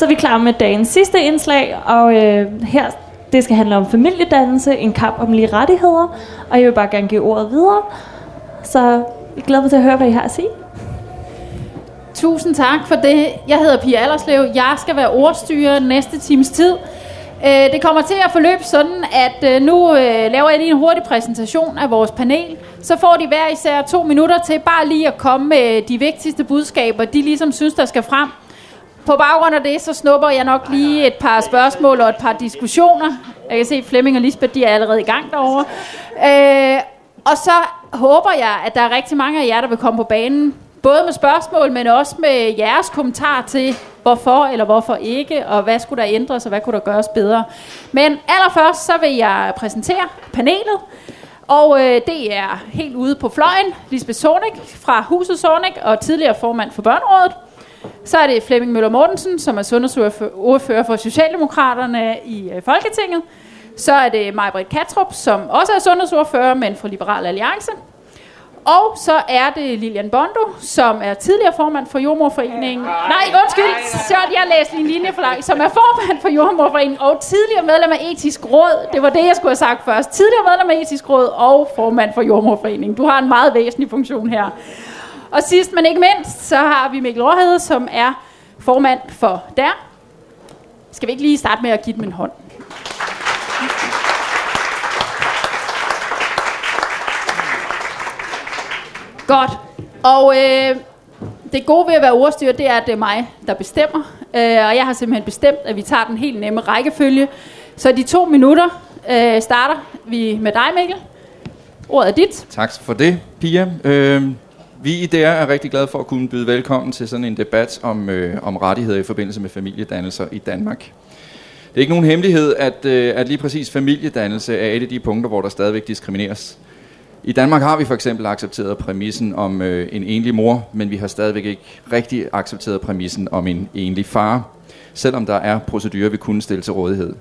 Så er vi klar med dagens sidste indslag, og øh, her det skal handle om familiedannelse, en kamp om lige rettigheder, og jeg vil bare gerne give ordet videre. Så jeg glæder mig til at høre, hvad I har at sige. Tusind tak for det. Jeg hedder Pia Allerslev. Jeg skal være ordstyrer næste times tid. Øh, det kommer til at forløbe sådan, at øh, nu øh, laver jeg lige en hurtig præsentation af vores panel. Så får de hver især to minutter til bare lige at komme med de vigtigste budskaber, de ligesom synes, der skal frem. På baggrund af det, så snupper jeg nok lige et par spørgsmål og et par diskussioner. Jeg kan se, at Flemming og Lisbeth, de er allerede i gang derovre. Øh, og så håber jeg, at der er rigtig mange af jer, der vil komme på banen. Både med spørgsmål, men også med jeres kommentar til, hvorfor eller hvorfor ikke, og hvad skulle der ændres, og hvad kunne der gøres bedre. Men allerførst, så vil jeg præsentere panelet. Og øh, det er helt ude på fløjen, Lisbeth Zornig fra Huset Zornig og tidligere formand for Børnerådet. Så er det Flemming Møller Mortensen, som er sundhedsordfører for Socialdemokraterne i øh, Folketinget. Så er det Majbrit Katrup, som også er sundhedsordfører, men for Liberal Alliance. Og så er det Lilian Bondo, som er tidligere formand for Jordmorforeningen. Nej, undskyld, så jeg læste en linje for langt. Som er formand for Jordmorforeningen og tidligere medlem af Etisk Råd. Det var det, jeg skulle have sagt først. Tidligere medlem af Etisk Råd og formand for Jordmorforeningen. Du har en meget væsentlig funktion her. Og sidst men ikke mindst, så har vi Mikkel Råhede, som er formand for der. Skal vi ikke lige starte med at give dem en hånd? Godt. Og øh, det gode ved at være ordstyrer, det er, at det er mig, der bestemmer. Øh, og jeg har simpelthen bestemt, at vi tager den helt nemme rækkefølge. Så de to minutter øh, starter vi med dig, Mikkel. Ordet er dit. Tak for det, Pia. Øh, vi i DR er rigtig glade for at kunne byde velkommen til sådan en debat om, øh, om rettigheder i forbindelse med familiedannelser i Danmark. Det er ikke nogen hemmelighed, at, øh, at lige præcis familiedannelse er et af de punkter, hvor der stadigvæk diskrimineres. I Danmark har vi for eksempel accepteret præmissen om øh, en enlig mor, men vi har stadigvæk ikke rigtig accepteret præmissen om en enlig far, selvom der er procedurer, vi kunne stille til rådighed.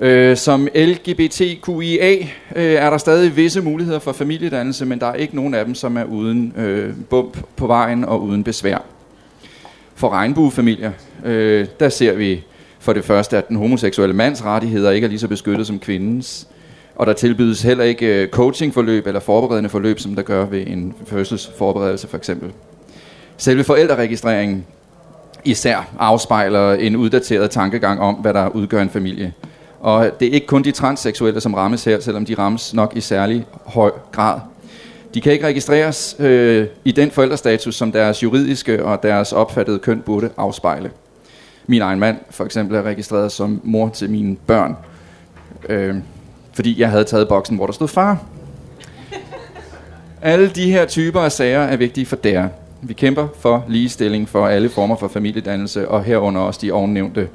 Øh, som LGBTQIA øh, er der stadig visse muligheder for familiedannelse, men der er ikke nogen af dem, som er uden øh, bump på vejen og uden besvær. For regnbuefamilier, øh, der ser vi for det første, at den homoseksuelle mands rettigheder ikke er lige så beskyttet som kvindens. Og der tilbydes heller ikke øh, coachingforløb eller forberedende forløb, som der gør ved en fødselsforberedelse for eksempel. Selve forældreregistreringen især afspejler en uddateret tankegang om, hvad der udgør en familie. Og det er ikke kun de transseksuelle, som rammes her, selvom de rammes nok i særlig høj grad. De kan ikke registreres øh, i den forældrestatus, som deres juridiske og deres opfattede køn burde afspejle. Min egen mand for eksempel er registreret som mor til mine børn. Øh, fordi jeg havde taget boksen, hvor der stod far. Alle de her typer af sager er vigtige for der. Vi kæmper for ligestilling for alle former for familiedannelse, og herunder også de ovennævnte,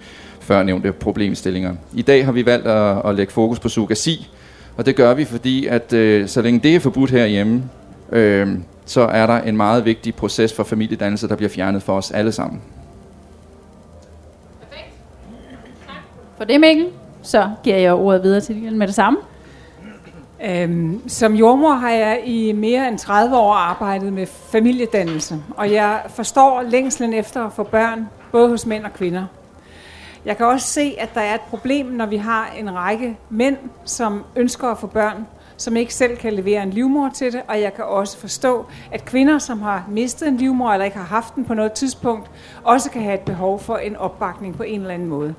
førnævnte problemstillinger. I dag har vi valgt at, at lægge fokus på surrogasi, og det gør vi, fordi at øh, så længe det er forbudt herhjemme, øh, så er der en meget vigtig proces for familiedannelse, der bliver fjernet for os alle sammen. Perfekt. Tak for det, Mikkel så giver jeg ordet videre til dig med det samme. Øhm, som jordmor har jeg i mere end 30 år arbejdet med familiedannelse, og jeg forstår længslen efter at få børn, både hos mænd og kvinder. Jeg kan også se, at der er et problem, når vi har en række mænd, som ønsker at få børn, som ikke selv kan levere en livmor til det, og jeg kan også forstå, at kvinder, som har mistet en livmor eller ikke har haft den på noget tidspunkt, også kan have et behov for en opbakning på en eller anden måde.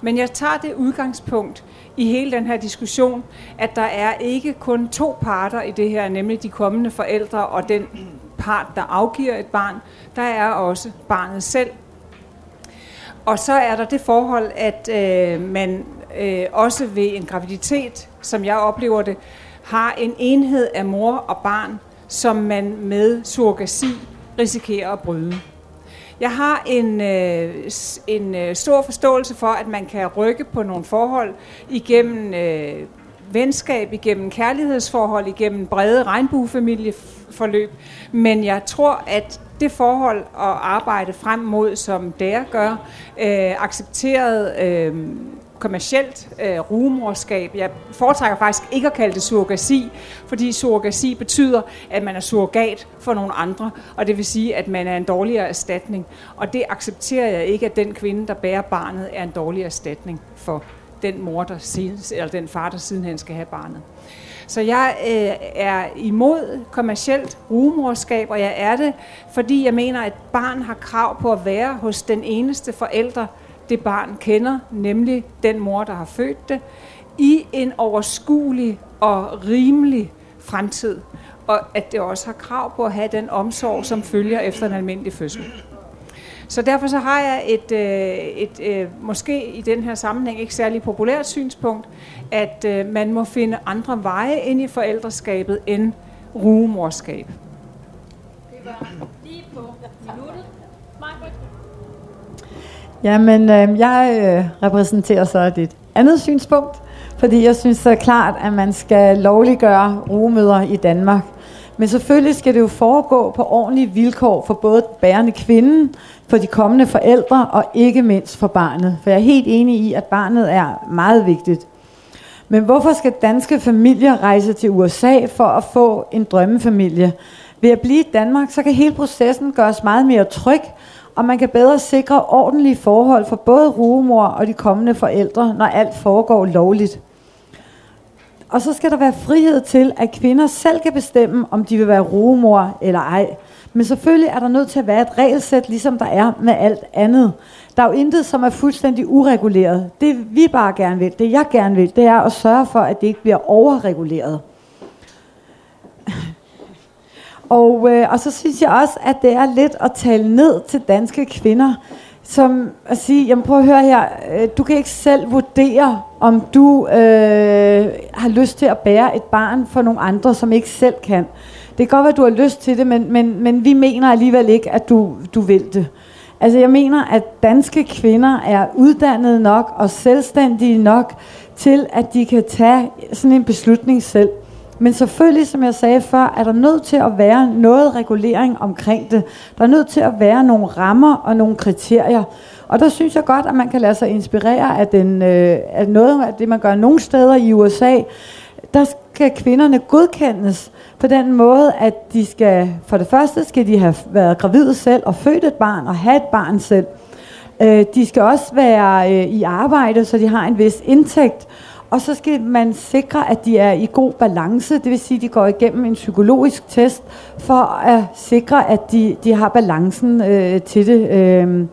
Men jeg tager det udgangspunkt i hele den her diskussion, at der er ikke kun to parter i det her, nemlig de kommende forældre og den part, der afgiver et barn. Der er også barnet selv. Og så er der det forhold, at øh, man øh, også ved en graviditet, som jeg oplever det, har en enhed af mor og barn, som man med surrogasi risikerer at bryde. Jeg har en, øh, en øh, stor forståelse for, at man kan rykke på nogle forhold igennem øh, venskab, igennem kærlighedsforhold, igennem brede regnbuefamilieforløb. Men jeg tror, at det forhold at arbejde frem mod, som der gør, øh, accepteret øh, kommercielt øh, rumorskab. Jeg foretrækker faktisk ikke at kalde det surrogasi, fordi surrogasi betyder, at man er surrogat for nogle andre, og det vil sige, at man er en dårligere erstatning. Og det accepterer jeg ikke, at den kvinde, der bærer barnet, er en dårligere erstatning for den mor, der siden, eller den far, der sidenhen skal have barnet. Så jeg øh, er imod kommercielt rumorskab, og jeg er det, fordi jeg mener, at barn har krav på at være hos den eneste forælder, det barn kender, nemlig den mor, der har født det, i en overskuelig og rimelig fremtid. Og at det også har krav på at have den omsorg, som følger efter en almindelig fødsel. Så derfor så har jeg et, øh, et øh, måske i den her sammenhæng ikke særlig populært synspunkt, at øh, man må finde andre veje ind i forældreskabet end rugemorskab. Det var lige på minuttet. Jamen, øh, jeg øh, repræsenterer så et andet synspunkt, fordi jeg synes så klart, at man skal lovliggøre rugemøder i Danmark. Men selvfølgelig skal det jo foregå på ordentlige vilkår for både bærende kvinde, for de kommende forældre og ikke mindst for barnet. For jeg er helt enig i, at barnet er meget vigtigt. Men hvorfor skal danske familier rejse til USA for at få en drømmefamilie? Ved at blive i Danmark, så kan hele processen gøres meget mere tryg, og man kan bedre sikre ordentlige forhold for både rugemor og de kommende forældre, når alt foregår lovligt. Og så skal der være frihed til, at kvinder selv kan bestemme, om de vil være rugemor eller ej. Men selvfølgelig er der nødt til at være et regelsæt, ligesom der er med alt andet. Der er jo intet, som er fuldstændig ureguleret. Det vi bare gerne vil, det jeg gerne vil, det er at sørge for, at det ikke bliver overreguleret. Og, øh, og så synes jeg også, at det er lidt at tale ned til danske kvinder, som at sige, jamen prøv at høre her, øh, du kan ikke selv vurdere, om du øh, har lyst til at bære et barn for nogle andre, som ikke selv kan. Det kan godt være, at du har lyst til det, men, men, men vi mener alligevel ikke, at du, du vil det. Altså jeg mener, at danske kvinder er uddannede nok og selvstændige nok til, at de kan tage sådan en beslutning selv. Men selvfølgelig, som jeg sagde før, er der nødt til at være noget regulering omkring det. Der er nødt til at være nogle rammer og nogle kriterier. Og der synes jeg godt, at man kan lade sig inspirere af, den, øh, af noget af det, man gør nogle steder i USA. Der kan kvinderne godkendes på den måde, at de skal, for det første skal de have været gravide selv og født et barn og have et barn selv. Øh, de skal også være øh, i arbejde, så de har en vis indtægt. Og så skal man sikre, at de er i god balance, det vil sige, at de går igennem en psykologisk test, for at sikre, at de, de har balancen øh, til det. Øh.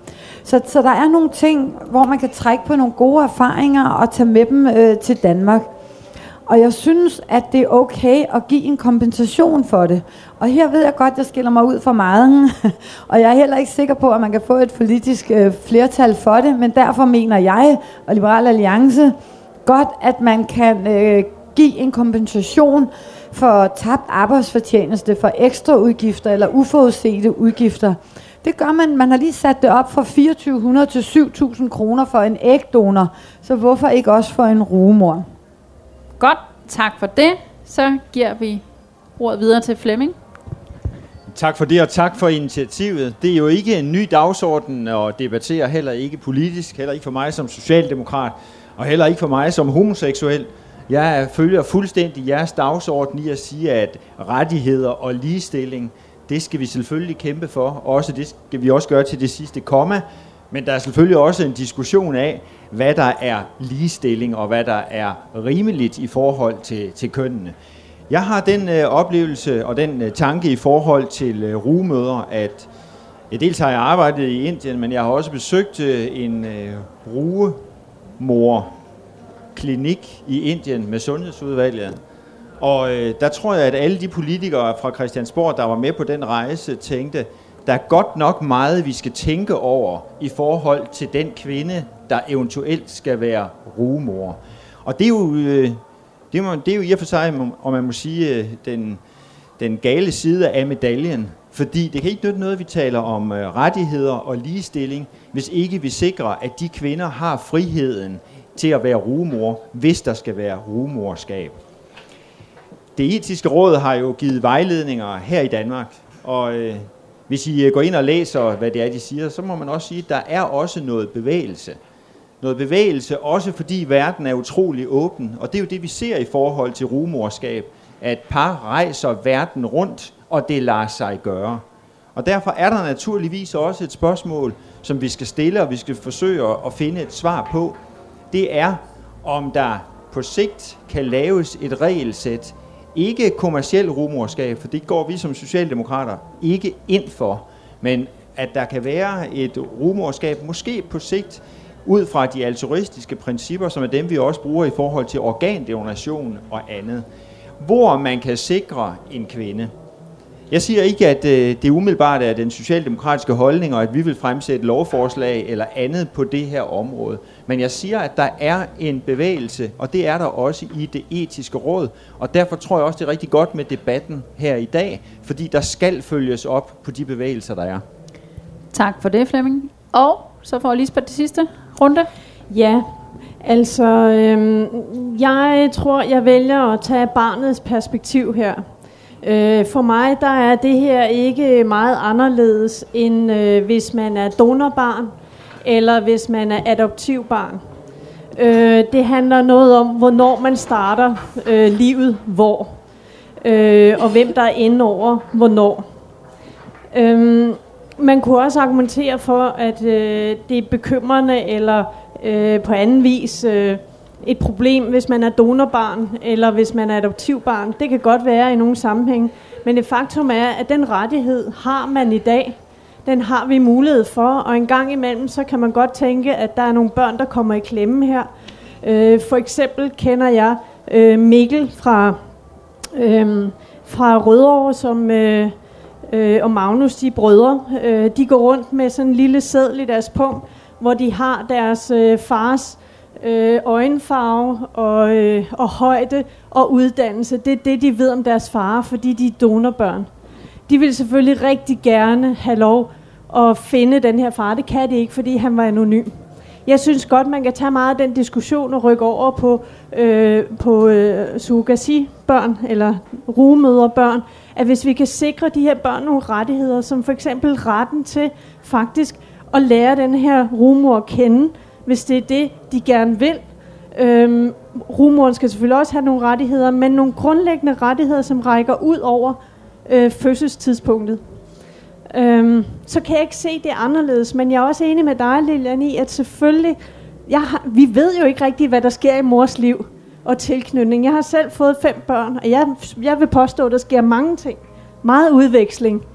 Så, så der er nogle ting, hvor man kan trække på nogle gode erfaringer og tage med dem øh, til Danmark. Og jeg synes, at det er okay at give en kompensation for det. Og her ved jeg godt, at jeg skiller mig ud for meget. og jeg er heller ikke sikker på, at man kan få et politisk øh, flertal for det. Men derfor mener jeg og Liberal Alliance, godt, at man kan øh, give en kompensation for tabt arbejdsfortjeneste, for ekstra udgifter eller uforudsete udgifter. Det gør man. Man har lige sat det op fra 2400 til 7000 kroner for en ægdonor. Så hvorfor ikke også for en rugemor? Godt, tak for det. Så giver vi ordet videre til Flemming. Tak for det, og tak for initiativet. Det er jo ikke en ny dagsorden at debattere, heller ikke politisk, heller ikke for mig som socialdemokrat og heller ikke for mig som homoseksuel. Jeg følger fuldstændig jeres dagsorden i at sige, at rettigheder og ligestilling, det skal vi selvfølgelig kæmpe for. Også det skal vi også gøre til det sidste komma. Men der er selvfølgelig også en diskussion af, hvad der er ligestilling og hvad der er rimeligt i forhold til, til kønnene. Jeg har den øh, oplevelse og den øh, tanke i forhold til øh, rugemøder, at jeg dels har jeg arbejdet i Indien, men jeg har også besøgt øh, en øh, ruge mor klinik i Indien med sundhedsudvalget. Og øh, der tror jeg, at alle de politikere fra Christiansborg, der var med på den rejse, tænkte, der er godt nok meget, vi skal tænke over i forhold til den kvinde, der eventuelt skal være rugemor. Og det er jo, øh, det er, det er jo i og for sig, om man må sige, øh, den, den gale side af medaljen. Fordi det kan ikke nytte noget, vi taler om øh, rettigheder og ligestilling, hvis ikke vi sikrer, at de kvinder har friheden til at være rugemor, hvis der skal være rumorskab. Det etiske råd har jo givet vejledninger her i Danmark, og øh, hvis I øh, går ind og læser, hvad det er, de siger, så må man også sige, at der er også noget bevægelse. noget bevægelse, også fordi verden er utrolig åben. Og det er jo det, vi ser i forhold til rumorskab, at par rejser verden rundt, og det lader sig gøre. Og derfor er der naturligvis også et spørgsmål, som vi skal stille, og vi skal forsøge at finde et svar på. Det er, om der på sigt kan laves et regelsæt, ikke kommersiel rumorskab, for det går vi som socialdemokrater ikke ind for, men at der kan være et rumorskab, måske på sigt, ud fra de altruistiske principper, som er dem, vi også bruger i forhold til organdonation og andet, hvor man kan sikre en kvinde. Jeg siger ikke, at øh, det umiddelbart er den socialdemokratiske holdning, og at vi vil fremsætte lovforslag eller andet på det her område. Men jeg siger, at der er en bevægelse, og det er der også i det etiske råd. Og derfor tror jeg også, det er rigtig godt med debatten her i dag, fordi der skal følges op på de bevægelser, der er. Tak for det, Flemming. Og så får Lisbeth det sidste runde. Ja, altså øhm, jeg tror, jeg vælger at tage barnets perspektiv her. Øh, for mig der er det her ikke meget anderledes, end øh, hvis man er donorbarn, eller hvis man er adoptivbarn. Øh, det handler noget om, hvornår man starter øh, livet, hvor, øh, og hvem der er inde over, hvornår. Øh, man kunne også argumentere for, at øh, det er bekymrende eller øh, på anden vis øh, et problem, hvis man er donorbarn eller hvis man er adoptivbarn. Det kan godt være i nogle sammenhæng. Men det faktum er, at den rettighed har man i dag. Den har vi mulighed for, og en gang imellem, så kan man godt tænke, at der er nogle børn, der kommer i klemme her. Øh, for eksempel kender jeg øh, Mikkel fra, øh, fra Rødovre, som... Øh, øh, og Magnus, de brødre, øh, de går rundt med sådan en lille sædel i deres pung, hvor de har deres øh, fars øh, Øh, øjenfarve og, øh, og højde og uddannelse. Det er det, de ved om deres far, fordi de er donorbørn. De vil selvfølgelig rigtig gerne have lov at finde den her far. Det kan de ikke, fordi han var anonym. Jeg synes godt, man kan tage meget af den diskussion og rykke over på, øh, på øh, surrogasi-børn eller rugemøderbørn, at hvis vi kan sikre de her børn nogle rettigheder, som for eksempel retten til faktisk at lære den her rumor at kende, hvis det er det, de gerne vil. Øhm, rumoren skal selvfølgelig også have nogle rettigheder, men nogle grundlæggende rettigheder, som rækker ud over øh, fødselstidspunktet. Øhm, så kan jeg ikke se det anderledes, men jeg er også enig med dig, Lilian, i, at selvfølgelig, jeg har, vi ved jo ikke rigtigt, hvad der sker i mors liv og tilknytning. Jeg har selv fået fem børn, og jeg, jeg vil påstå, at der sker mange ting. Meget udveksling.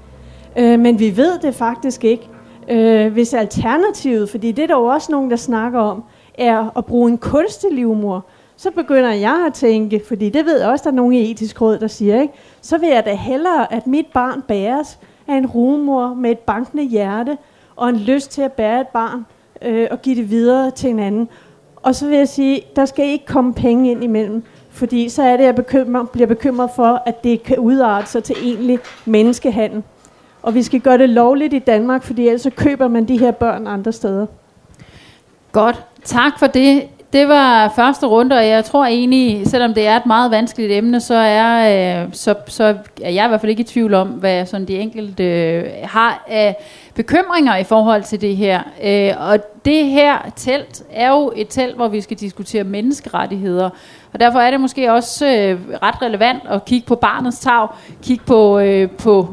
Øh, men vi ved det faktisk ikke. Øh, hvis alternativet, fordi det er der jo også nogen, der snakker om, er at bruge en kunstig livmor, så begynder jeg at tænke, fordi det ved jeg også, der er nogen i etisk råd, der siger, ikke? så vil jeg da hellere, at mit barn bæres af en rumor med et bankende hjerte, og en lyst til at bære et barn, øh, og give det videre til en anden. Og så vil jeg sige, der skal ikke komme penge ind imellem, fordi så er det, jeg bekymrer, bliver bekymret for, at det kan udarte sig til egentlig menneskehandel. Og vi skal gøre det lovligt i Danmark, fordi ellers så køber man de her børn andre steder. Godt. Tak for det. Det var første runde, og jeg tror egentlig, selvom det er et meget vanskeligt emne, så er, øh, så, så er jeg i hvert fald ikke i tvivl om, hvad sådan de enkelte øh, har af bekymringer i forhold til det her. Øh, og det her telt er jo et telt, hvor vi skal diskutere menneskerettigheder. Og derfor er det måske også øh, ret relevant at kigge på barnets tag, kigge på, øh, på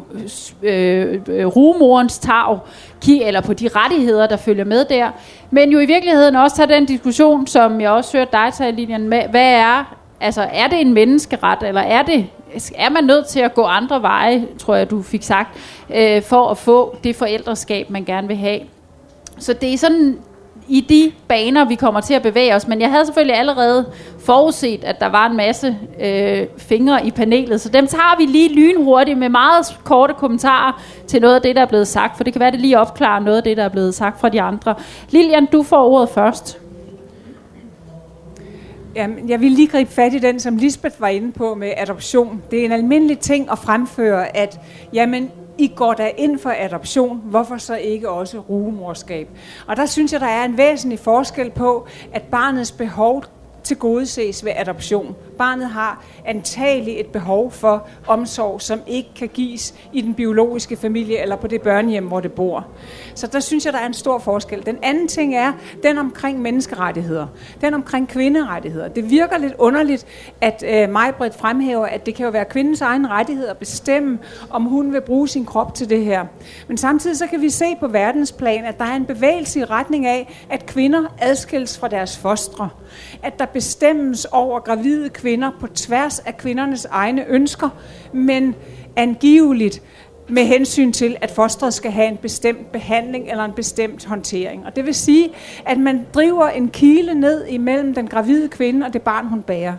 øh, øh rumorens tag, kigge, eller på de rettigheder, der følger med der. Men jo i virkeligheden også tage den diskussion, som jeg også hørte dig tage, Lilian, med, hvad er, altså er det en menneskeret, eller er det er man nødt til at gå andre veje, tror jeg, du fik sagt, øh, for at få det forældreskab, man gerne vil have. Så det er sådan i de baner, vi kommer til at bevæge os. Men jeg havde selvfølgelig allerede forudset, at der var en masse øh, fingre i panelet, så dem tager vi lige lynhurtigt med meget korte kommentarer til noget af det, der er blevet sagt, for det kan være, det lige opklarer noget af det, der er blevet sagt fra de andre. Lilian, du får ordet først. Jamen, jeg vil lige gribe fat i den, som Lisbeth var inde på med adoption. Det er en almindelig ting at fremføre, at jamen, i går da ind for adoption, hvorfor så ikke også rugemorskab? Og der synes jeg, der er en væsentlig forskel på, at barnets behov til gode ses ved adoption. Barnet har antageligt et behov for omsorg, som ikke kan gives i den biologiske familie eller på det børnehjem, hvor det bor. Så der synes jeg, der er en stor forskel. Den anden ting er den omkring menneskerettigheder. Den omkring kvinderettigheder. Det virker lidt underligt, at øh, Majbrit fremhæver, at det kan jo være kvindens egen rettighed at bestemme, om hun vil bruge sin krop til det her. Men samtidig så kan vi se på verdensplan, at der er en bevægelse i retning af, at kvinder adskilles fra deres fostre. At der bestemmes over gravide kvinder kvinder på tværs af kvindernes egne ønsker, men angiveligt med hensyn til, at fosteret skal have en bestemt behandling eller en bestemt håndtering. Og det vil sige, at man driver en kile ned imellem den gravide kvinde og det barn, hun bærer.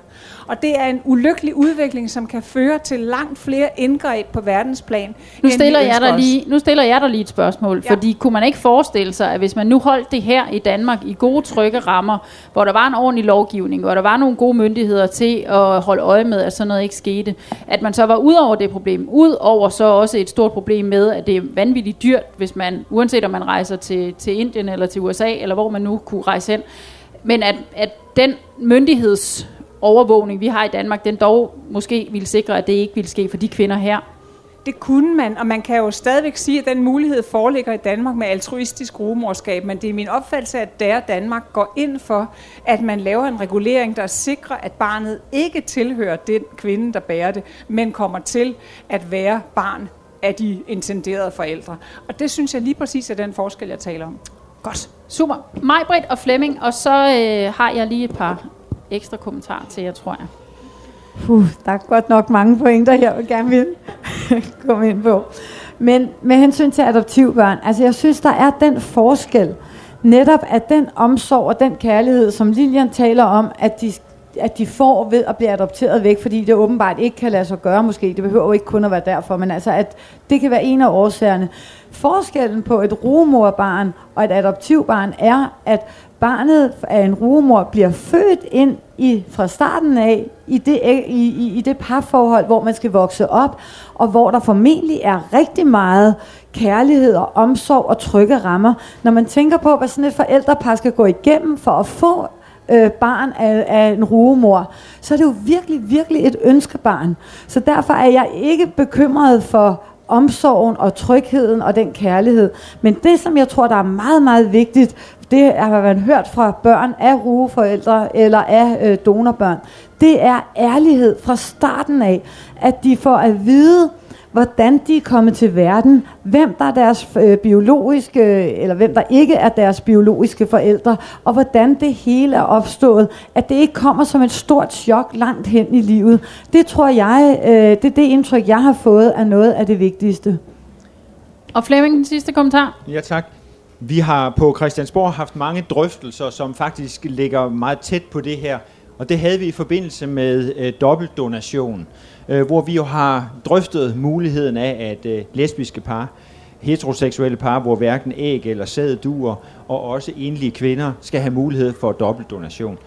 Og det er en ulykkelig udvikling, som kan føre til langt flere indgreb på verdensplan. Nu stiller, jeg dig lige, nu stiller jeg dig lige et spørgsmål, ja. fordi kunne man ikke forestille sig, at hvis man nu holdt det her i Danmark i gode, trygge rammer, hvor der var en ordentlig lovgivning, hvor der var nogle gode myndigheder til at holde øje med, at sådan noget ikke skete, at man så var ud over det problem, ud over så også et stort problem med, at det er vanvittigt dyrt, hvis man, uanset om man rejser til, til Indien eller til USA, eller hvor man nu kunne rejse hen, men at, at den myndigheds overvågning, vi har i Danmark, den dog måske vil sikre, at det ikke vil ske for de kvinder her. Det kunne man, og man kan jo stadigvæk sige, at den mulighed foreligger i Danmark med altruistisk rumorskab, men det er min opfattelse, at der Danmark går ind for, at man laver en regulering, der sikrer, at barnet ikke tilhører den kvinde, der bærer det, men kommer til at være barn af de intenderede forældre. Og det synes jeg lige præcis er den forskel, jeg taler om. Godt. Super. Majbrit og Flemming, og så øh, har jeg lige et par ekstra kommentar til jer, tror jeg. Puh, der er godt nok mange pointer, jeg vil gerne vil komme ind på. Men med hensyn til adoptivbørn, altså jeg synes, der er den forskel, netop at den omsorg og den kærlighed, som Lilian taler om, at de, at de får ved at blive adopteret væk, fordi det åbenbart ikke kan lade sig gøre måske. Det behøver jo ikke kun at være derfor, men altså at det kan være en af årsagerne. Forskellen på et rumorbarn og et adoptivbarn er, at barnet af en rumor bliver født ind i, fra starten af i det, i, i, i det parforhold, hvor man skal vokse op, og hvor der formentlig er rigtig meget kærlighed og omsorg og trygge rammer. Når man tænker på, hvad sådan et forældrepar skal gå igennem for at få øh, barn af, af en rugemor, så er det jo virkelig, virkelig et ønskebarn. Så derfor er jeg ikke bekymret for omsorgen og trygheden og den kærlighed. Men det, som jeg tror, der er meget, meget vigtigt, det har man hørt fra børn af rugeforældre eller af øh, donorbørn, det er ærlighed fra starten af, at de får at vide, hvordan de er kommet til verden, hvem der er deres øh, biologiske, eller hvem der ikke er deres biologiske forældre, og hvordan det hele er opstået, at det ikke kommer som et stort chok langt hen i livet. Det tror jeg, øh, det er det indtryk, jeg har fået, er noget af det vigtigste. Og Flemming, den sidste kommentar. Ja, tak. Vi har på Christiansborg haft mange drøftelser, som faktisk ligger meget tæt på det her. Og det havde vi i forbindelse med øh, dobbeltdonation, øh, hvor vi jo har drøftet muligheden af, at øh, lesbiske par, heteroseksuelle par, hvor hverken æg eller sæd duer, og også enlige kvinder skal have mulighed for dobbeltdonation.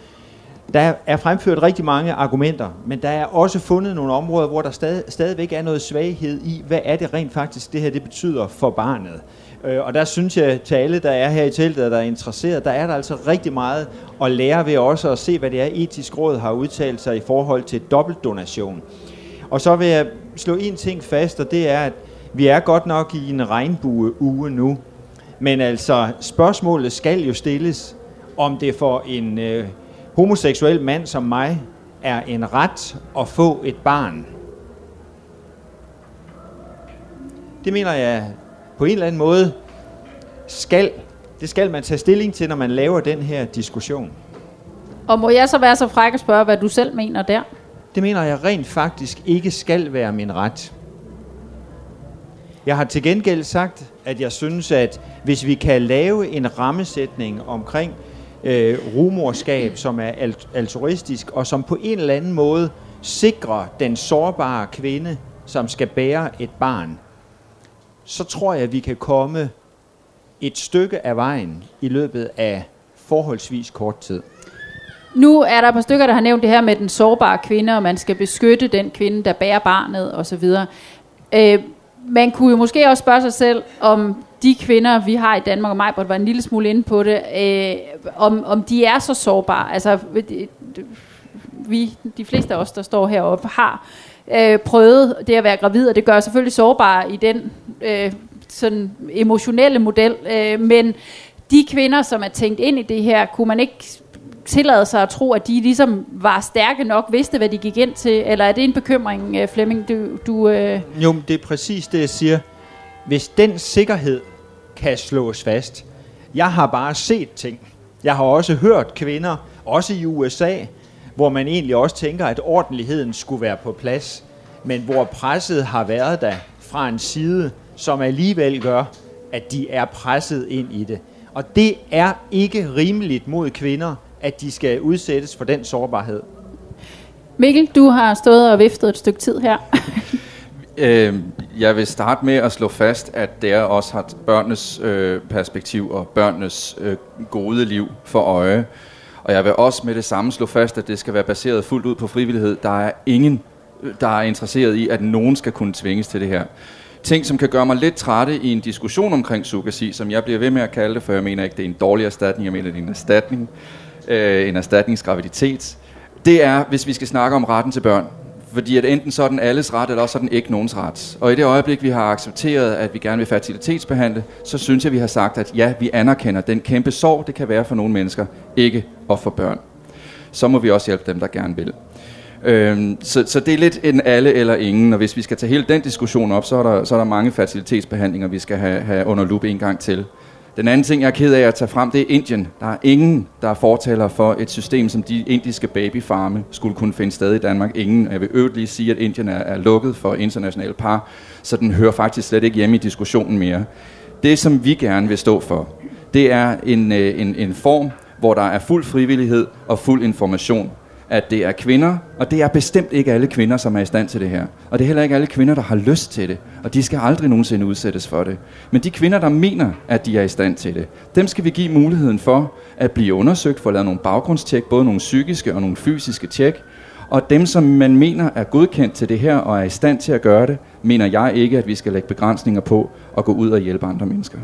Der er fremført rigtig mange argumenter, men der er også fundet nogle områder, hvor der stadig, stadigvæk er noget svaghed i, hvad er det rent faktisk, det her det betyder for barnet. Øh, og der synes jeg til alle, der er her i teltet, der er interesseret, der er der altså rigtig meget at lære ved også at se, hvad det er, etisk råd har udtalt sig i forhold til dobbeltdonation. Og så vil jeg slå en ting fast, og det er, at vi er godt nok i en regnbue-uge nu. Men altså, spørgsmålet skal jo stilles, om det for en øh, homoseksuel mand som mig er en ret at få et barn. Det mener jeg på en eller anden måde skal, det skal man tage stilling til, når man laver den her diskussion. Og må jeg så være så fræk at spørge, hvad du selv mener der? Det mener jeg rent faktisk ikke skal være min ret. Jeg har til gengæld sagt, at jeg synes, at hvis vi kan lave en rammesætning omkring øh, rumorskab, som er alt- altruistisk, og som på en eller anden måde sikrer den sårbare kvinde, som skal bære et barn, så tror jeg, at vi kan komme et stykke af vejen i løbet af forholdsvis kort tid. Nu er der et par stykker, der har nævnt det her med den sårbare kvinde, og man skal beskytte den kvinde, der bærer barnet osv. Øh, man kunne jo måske også spørge sig selv, om de kvinder, vi har i Danmark, og mig var en lille smule inde på det, øh, om, om de er så sårbare. Altså, vi, de fleste af os, der står heroppe, har øh, prøvet det at være gravid, og det gør selvfølgelig sårbar i den øh, sådan emotionelle model. Øh, men de kvinder, som er tænkt ind i det her, kunne man ikke tillade sig at tro, at de ligesom var stærke nok, vidste, hvad de gik ind til? Eller er det en bekymring, øh, Flemming? Du, du, øh... Jo, det er præcis det, jeg siger. Hvis den sikkerhed kan slås fast. Jeg har bare set ting. Jeg har også hørt kvinder, også i USA, hvor man egentlig også tænker, at ordentligheden skulle være på plads, men hvor presset har været der fra en side, som alligevel gør, at de er presset ind i det. Og det er ikke rimeligt mod kvinder, at de skal udsættes for den sårbarhed. Mikkel, du har stået og viftet et stykke tid her. øh, jeg vil starte med at slå fast, at det er også har børnenes øh, perspektiv og børnenes øh, gode liv for øje. Og jeg vil også med det samme slå fast, at det skal være baseret fuldt ud på frivillighed. Der er ingen, øh, der er interesseret i, at nogen skal kunne tvinges til det her. Ting, som kan gøre mig lidt trætte i en diskussion omkring surrogasi, som jeg bliver ved med at kalde det, for jeg mener ikke, det er en dårlig erstatning, jeg mener, det er en erstatning, øh, en erstatningsgraviditet. Det er, hvis vi skal snakke om retten til børn. Fordi at enten så er den alles ret, eller også er den ikke nogens ret. Og i det øjeblik, vi har accepteret, at vi gerne vil fertilitetsbehandle, så synes jeg, vi har sagt, at ja, vi anerkender den kæmpe sorg, det kan være for nogle mennesker, ikke og for børn. Så må vi også hjælpe dem, der gerne vil. Øhm, så, så det er lidt en alle eller ingen, og hvis vi skal tage hele den diskussion op, så er der, så er der mange fertilitetsbehandlinger, vi skal have, have under lup en gang til. Den anden ting, jeg er ked af at tage frem, det er Indien. Der er ingen, der er fortaler for et system, som de indiske babyfarme skulle kunne finde sted i Danmark. Ingen. Jeg vil øvrigt lige sige, at Indien er, er lukket for internationale par, så den hører faktisk slet ikke hjemme i diskussionen mere. Det, som vi gerne vil stå for, det er en, øh, en, en form, hvor der er fuld frivillighed og fuld information at det er kvinder, og det er bestemt ikke alle kvinder, som er i stand til det her. Og det er heller ikke alle kvinder, der har lyst til det, og de skal aldrig nogensinde udsættes for det. Men de kvinder, der mener, at de er i stand til det, dem skal vi give muligheden for at blive undersøgt, for at lave nogle baggrundstjek, både nogle psykiske og nogle fysiske tjek, og dem, som man mener er godkendt til det her og er i stand til at gøre det, mener jeg ikke, at vi skal lægge begrænsninger på og gå ud og hjælpe andre mennesker.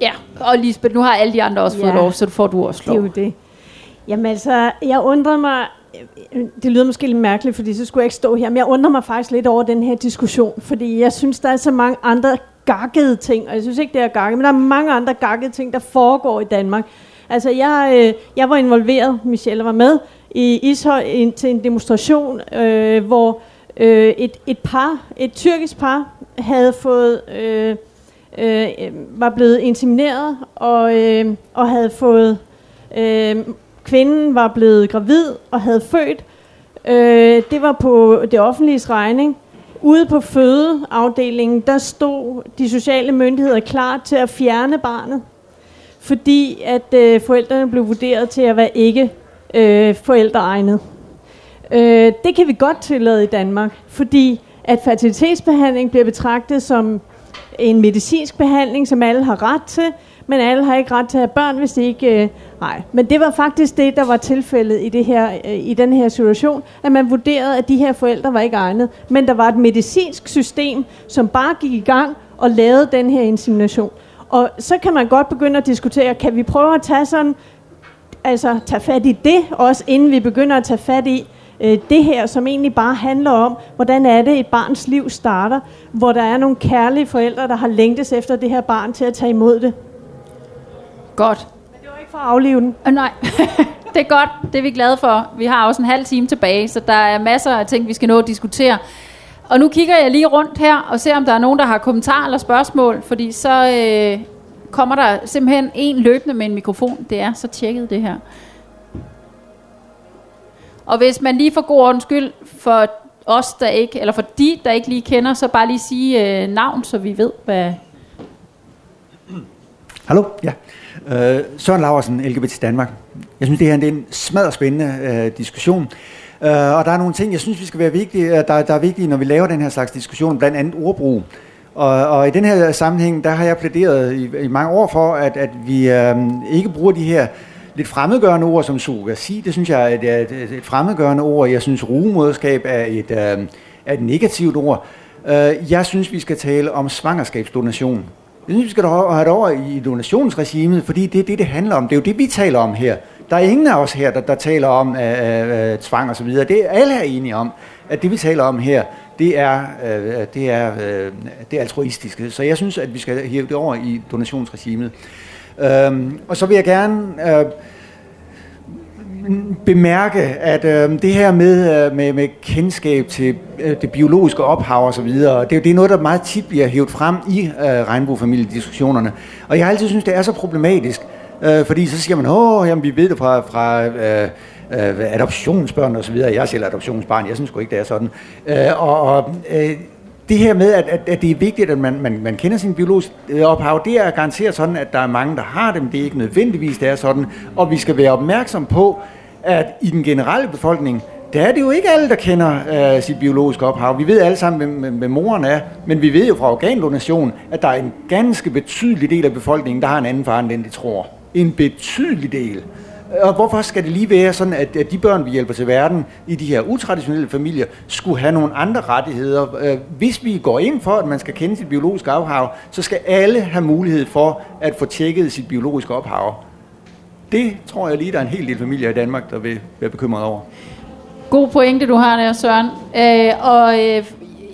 Ja, og Lisbeth, nu har alle de andre også ja. fået lov, så får du også lov. Det er jo det. Jamen altså, jeg undrer mig, det lyder måske lidt mærkeligt, fordi så skulle jeg ikke stå her, men jeg undrer mig faktisk lidt over den her diskussion, fordi jeg synes, der er så mange andre gakkede ting, og jeg synes ikke, det er gakket, men der er mange andre gakkede ting, der foregår i Danmark. Altså, jeg, øh, jeg var involveret, Michelle var med, i Ishøj til en demonstration, øh, hvor øh, et, et par, et tyrkisk par, havde fået... Øh, øh, var blevet insemineret og, øh, og havde fået øh, Kvinden var blevet gravid og havde født. Øh, det var på det offentlige regning. Ude på fødeafdelingen, der stod de sociale myndigheder klar til at fjerne barnet, fordi at øh, forældrene blev vurderet til at være ikke øh, forældreegnet. Øh, det kan vi godt tillade i Danmark, fordi at fertilitetsbehandling bliver betragtet som en medicinsk behandling, som alle har ret til, men alle har ikke ret til at have børn, hvis de ikke... Øh, nej, men det var faktisk det, der var tilfældet i, det her, øh, i den her situation, at man vurderede, at de her forældre var ikke egnet, men der var et medicinsk system, som bare gik i gang og lavede den her insemination. Og så kan man godt begynde at diskutere, kan vi prøve at tage sådan, altså tage fat i det også, inden vi begynder at tage fat i, øh, det her, som egentlig bare handler om, hvordan er det, et barns liv starter, hvor der er nogle kærlige forældre, der har længtes efter det her barn til at tage imod det. Godt. Men det var ikke for at aflive den. Uh, nej, det er godt. Det er vi glade for. Vi har også en halv time tilbage, så der er masser af ting, vi skal nå at diskutere. Og nu kigger jeg lige rundt her og ser, om der er nogen, der har kommentarer eller spørgsmål, fordi så øh, kommer der simpelthen en løbende med en mikrofon. Det er så tjekket det her. Og hvis man lige for god ordens skyld, for os, der ikke, eller for de, der ikke lige kender, så bare lige sige øh, navn, så vi ved, hvad... Hallo, ja. Øh, Søren Laversen, LGBT Danmark. Jeg synes, det her det er en smadret spændende øh, diskussion. Øh, og der er nogle ting, jeg synes, vi skal være vigtige, øh, der, der er vigtige, når vi laver den her slags diskussion, blandt andet ordbrug. Og, og i den her sammenhæng, der har jeg plæderet i, i mange år for, at, at vi øh, ikke bruger de her lidt fremmedgørende ord som surrogasi. Det synes jeg er et, et, et fremmedgørende ord. Jeg synes, rugemoderskab er et, øh, er et negativt ord. Øh, jeg synes, vi skal tale om svangerskabsdonation. Jeg synes, vi skal have det over i donationsregimet, fordi det er det, det handler om. Det er jo det, vi taler om her. Der er ingen af os her, der, der taler om øh, øh, øh tvang og så videre. Det er alle er enige om, at det vi taler om her, det er, øh, øh det er, øh, det er altruistiske. Så jeg synes, at vi skal hæve det over i donationsregimet. Øhm, og så vil jeg gerne øh, bemærke, at øh, det her med, øh, med, med kendskab til øh, det biologiske ophav og så videre, det, det er noget, der meget tit bliver hævet frem i øh, regnbuefamiliediskussionerne. Og jeg har altid synes, det er så problematisk, øh, fordi så siger man, åh, jamen, vi ved det fra, fra øh, øh, adoptionsbørn og så videre. Jeg er selv adoptionsbarn, jeg synes sgu ikke, det er sådan. Øh, og og øh, det her med, at, at, at det er vigtigt, at man, man, man kender sin biologiske ophav, det er garanteret sådan, at der er mange, der har dem. Det er ikke nødvendigvis, det er sådan. Og vi skal være opmærksom på, at i den generelle befolkning, der er det jo ikke alle, der kender øh, sit biologiske ophav. Vi ved alle sammen, hvem, hvem, hvem moren er, men vi ved jo fra organdonation, at der er en ganske betydelig del af befolkningen, der har en anden far, end den de tror. En betydelig del. Og hvorfor skal det lige være sådan, at, at de børn, vi hjælper til verden i de her utraditionelle familier, skulle have nogle andre rettigheder? Øh, hvis vi går ind for, at man skal kende sit biologiske ophav, så skal alle have mulighed for at få tjekket sit biologiske ophav. Det tror jeg lige, der er en hel del familier i Danmark, der vil være bekymret over. God pointe, du har der, Søren. Øh, og øh,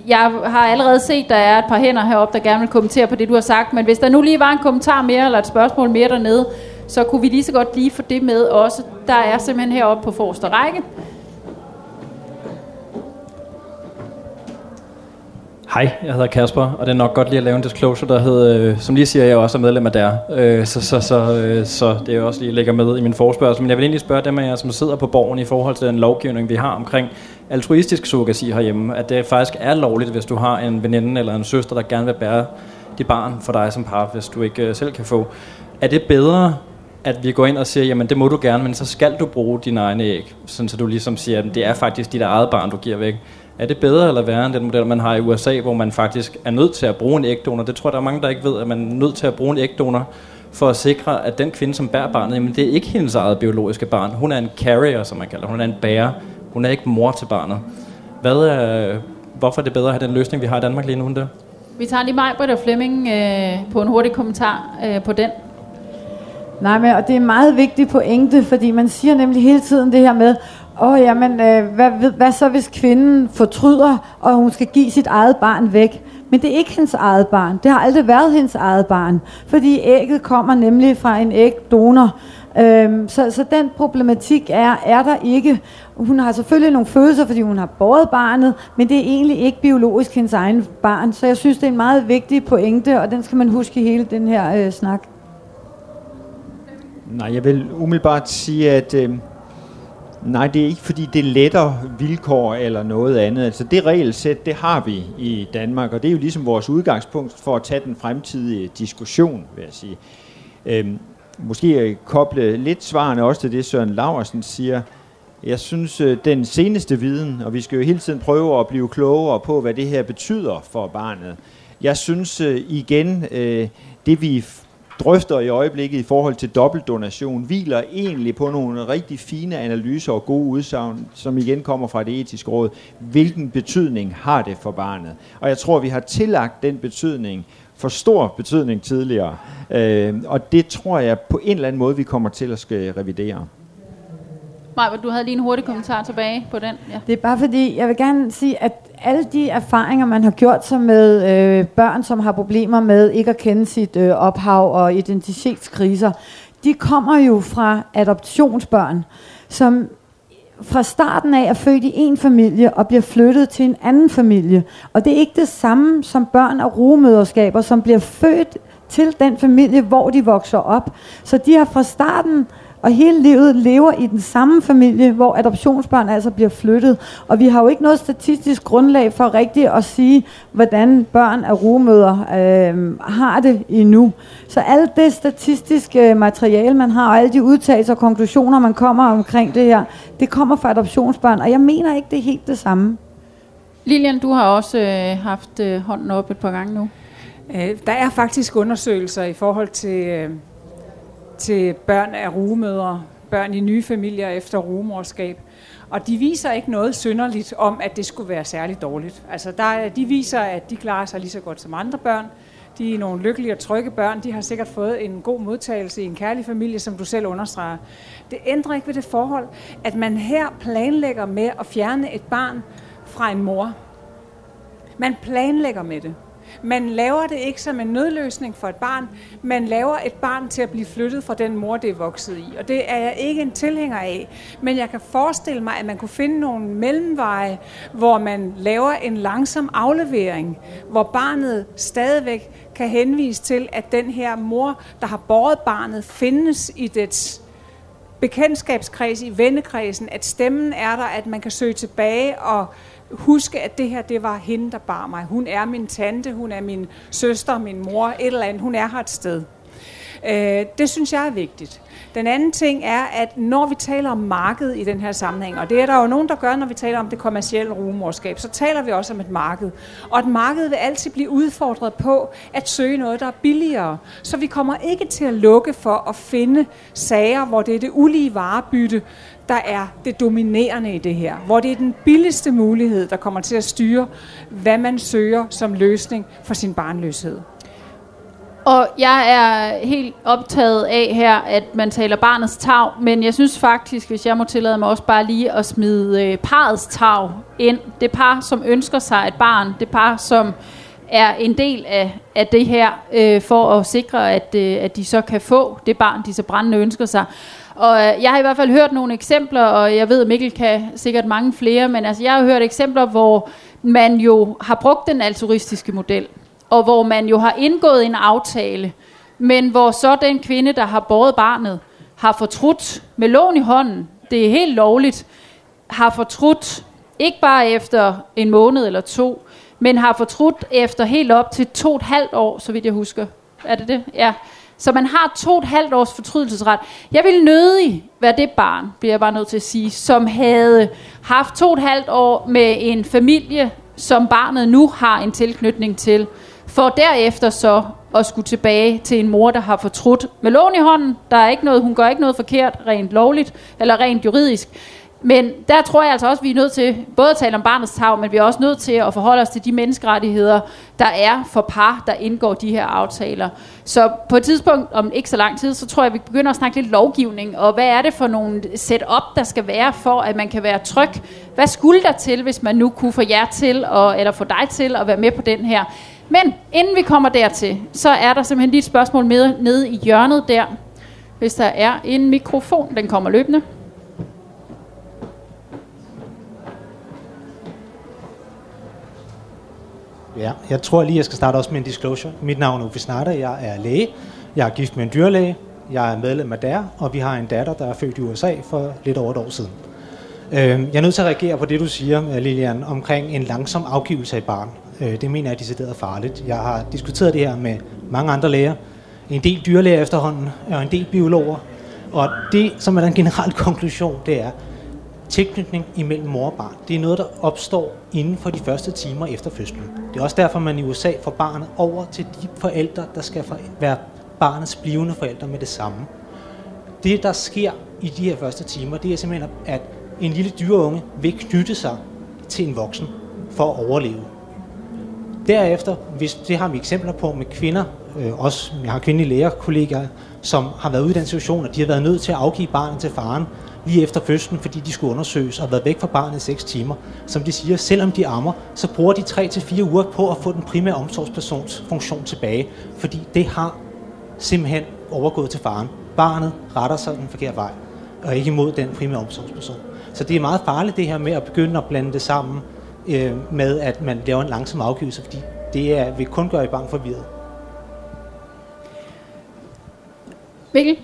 jeg har allerede set, der er et par hænder heroppe, der gerne vil kommentere på det, du har sagt. Men hvis der nu lige var en kommentar mere, eller et spørgsmål mere dernede, så kunne vi lige så godt lige få det med også. Der er simpelthen heroppe på forreste række. Hej, jeg hedder Kasper, og det er nok godt lige at lave en disclosure, der hedder, øh, som lige siger, jeg også er medlem af der. Øh, så, så, så, øh, så det er også lige lægger med i min forspørgsel. Men jeg vil egentlig spørge dem af jer, som sidder på borgen i forhold til den lovgivning, vi har omkring altruistisk surrogasi herhjemme, at det faktisk er lovligt, hvis du har en veninde eller en søster, der gerne vil bære dit barn for dig som par, hvis du ikke øh, selv kan få. Er det bedre, at vi går ind og siger, jamen det må du gerne, men så skal du bruge dine egne æg, sådan så du ligesom siger, at det er faktisk dit eget barn, du giver væk. Er det bedre eller værre end den model, man har i USA, hvor man faktisk er nødt til at bruge en ægdonor? Det tror jeg, der er mange, der ikke ved, at man er nødt til at bruge en ægdonor for at sikre, at den kvinde, som bærer barnet, jamen det er ikke hendes eget biologiske barn. Hun er en carrier, som man kalder Hun er en bærer. Hun er ikke mor til barnet. Hvad er, hvorfor er det bedre at have den løsning, vi har i Danmark lige nu end det? Vi tager lige mig, og Flemming, øh, på en hurtig kommentar øh, på den. Nej, men og det er en meget vigtig pointe, fordi man siger nemlig hele tiden det her med, åh oh, jamen, øh, hvad, hvad så hvis kvinden fortryder, og hun skal give sit eget barn væk? Men det er ikke hendes eget barn. Det har aldrig været hendes eget barn. Fordi ægget kommer nemlig fra en ægdonor. Øhm, så, så den problematik er, er der ikke. Hun har selvfølgelig nogle følelser, fordi hun har båret barnet, men det er egentlig ikke biologisk hendes egen barn. Så jeg synes, det er en meget vigtig pointe, og den skal man huske i hele den her øh, snak. Nej, jeg vil umiddelbart sige, at øh, nej, det er ikke fordi, det letter vilkår eller noget andet. Altså det regelsæt, det har vi i Danmark, og det er jo ligesom vores udgangspunkt for at tage den fremtidige diskussion, vil jeg sige. Øh, måske koble lidt svarene også til det, Søren Laversen siger. Jeg synes, øh, den seneste viden, og vi skal jo hele tiden prøve at blive klogere på, hvad det her betyder for barnet. Jeg synes øh, igen, øh, det vi drøfter i øjeblikket i forhold til dobbeltdonation, hviler egentlig på nogle rigtig fine analyser og gode udsagn, som igen kommer fra det etiske råd. Hvilken betydning har det for barnet? Og jeg tror, vi har tillagt den betydning, for stor betydning tidligere. Øh, og det tror jeg på en eller anden måde, vi kommer til at skal revidere. Maja, du havde lige en hurtig kommentar tilbage på den. Ja. Det er bare fordi, jeg vil gerne sige, at alle de erfaringer, man har gjort sig med øh, børn, som har problemer med ikke at kende sit øh, ophav og identitetskriser, de kommer jo fra adoptionsbørn, som fra starten af er født i en familie og bliver flyttet til en anden familie. Og det er ikke det samme som børn af rugemøderskaber, som bliver født til den familie, hvor de vokser op. Så de har fra starten og hele livet lever i den samme familie, hvor adoptionsbørn altså bliver flyttet. Og vi har jo ikke noget statistisk grundlag for rigtigt at sige, hvordan børn af rugemøder øh, har det endnu. Så alt det statistiske materiale, man har, og alle de udtalelser og konklusioner, man kommer omkring det her, det kommer fra adoptionsbørn, og jeg mener ikke, det er helt det samme. Lilian, du har også øh, haft øh, hånden op et par gange nu. Øh, der er faktisk undersøgelser i forhold til... Øh til børn af rugemødre, børn i nye familier efter rugemorskab. Og de viser ikke noget synderligt om, at det skulle være særligt dårligt. Altså der, de viser, at de klarer sig lige så godt som andre børn. De er nogle lykkelige og trygge børn. De har sikkert fået en god modtagelse i en kærlig familie, som du selv understreger. Det ændrer ikke ved det forhold, at man her planlægger med at fjerne et barn fra en mor. Man planlægger med det. Man laver det ikke som en nødløsning for et barn. Man laver et barn til at blive flyttet fra den mor, det er vokset i. Og det er jeg ikke en tilhænger af. Men jeg kan forestille mig, at man kunne finde nogle mellemveje, hvor man laver en langsom aflevering, hvor barnet stadigvæk kan henvise til, at den her mor, der har båret barnet, findes i dets bekendtskabskreds, i vennekredsen, at stemmen er der, at man kan søge tilbage og huske, at det her, det var hende, der bar mig. Hun er min tante, hun er min søster, min mor, et eller andet. Hun er her et sted. Øh, det synes jeg er vigtigt. Den anden ting er, at når vi taler om marked i den her sammenhæng, og det er der jo nogen, der gør, når vi taler om det kommercielle rumorskab, så taler vi også om et marked. Og et marked vil altid blive udfordret på at søge noget, der er billigere. Så vi kommer ikke til at lukke for at finde sager, hvor det er det ulige varebytte, der er det dominerende i det her. Hvor det er den billigste mulighed, der kommer til at styre, hvad man søger som løsning for sin barnløshed. Og jeg er helt optaget af her, at man taler barnets tag, men jeg synes faktisk, hvis jeg må tillade mig også bare lige at smide øh, parets tag ind. Det par, som ønsker sig et barn, det par, som er en del af, af det her, øh, for at sikre, at, øh, at de så kan få det barn, de så brændende ønsker sig. Og øh, jeg har i hvert fald hørt nogle eksempler, og jeg ved, at Mikkel kan sikkert mange flere, men altså, jeg har hørt eksempler, hvor man jo har brugt den altruistiske model, og hvor man jo har indgået en aftale, men hvor så den kvinde, der har båret barnet, har fortrudt med lån i hånden, det er helt lovligt, har fortrudt ikke bare efter en måned eller to, men har fortrudt efter helt op til to og et halvt år, så vidt jeg husker. Er det det? Ja. Så man har to og et halvt års fortrydelsesret. Jeg vil nødig være det barn, bliver jeg bare nødt til at sige, som havde haft to og et halvt år med en familie, som barnet nu har en tilknytning til, for derefter så at skulle tilbage til en mor, der har fortrudt med lån i hånden. Der er ikke noget, hun gør ikke noget forkert rent lovligt eller rent juridisk. Men der tror jeg altså også, at vi er nødt til både at tale om barnets tag, men vi er også nødt til at forholde os til de menneskerettigheder, der er for par, der indgår de her aftaler. Så på et tidspunkt, om ikke så lang tid, så tror jeg, at vi begynder at snakke lidt lovgivning, og hvad er det for nogle setup, der skal være for, at man kan være tryg? Hvad skulle der til, hvis man nu kunne få jer til, og, eller få dig til at være med på den her? Men inden vi kommer dertil, så er der simpelthen lige et spørgsmål med nede i hjørnet der. Hvis der er en mikrofon, den kommer løbende. Ja, jeg tror lige, jeg skal starte også med en disclosure. Mit navn er Uffe Snatter, jeg er læge. Jeg er gift med en dyrlæge. Jeg er medlem af DER, og vi har en datter, der er født i USA for lidt over et år siden. Øhm, jeg er nødt til at reagere på det, du siger, Lilian, omkring en langsom afgivelse af barn. Øh, det mener jeg er decideret farligt. Jeg har diskuteret det her med mange andre læger, en del dyrlæger efterhånden, og en del biologer. Og det, som er den generelle konklusion, det er, tilknytning imellem mor og barn, det er noget, der opstår inden for de første timer efter fødslen. Det er også derfor, man i USA får barnet over til de forældre, der skal være barnets blivende forældre med det samme. Det, der sker i de her første timer, det er simpelthen, at en lille dyreunge vil knytte sig til en voksen for at overleve. Derefter, hvis det har vi eksempler på med kvinder, øh, også jeg har kvindelige lægerkollegaer, som har været ude i den situation, at de har været nødt til at afgive barnet til faren, lige efter fødslen, fordi de skulle undersøges og har været væk fra barnet i 6 timer. Som de siger, selvom de ammer, så bruger de 3-4 uger på at få den primære omsorgspersons funktion tilbage, fordi det har simpelthen overgået til faren. Barnet retter sig den forkerte vej, og ikke imod den primære omsorgsperson. Så det er meget farligt det her med at begynde at blande det sammen øh, med, at man laver en langsom afgivelse, fordi det er, vil kun gøre i for forvirret. Mikkel?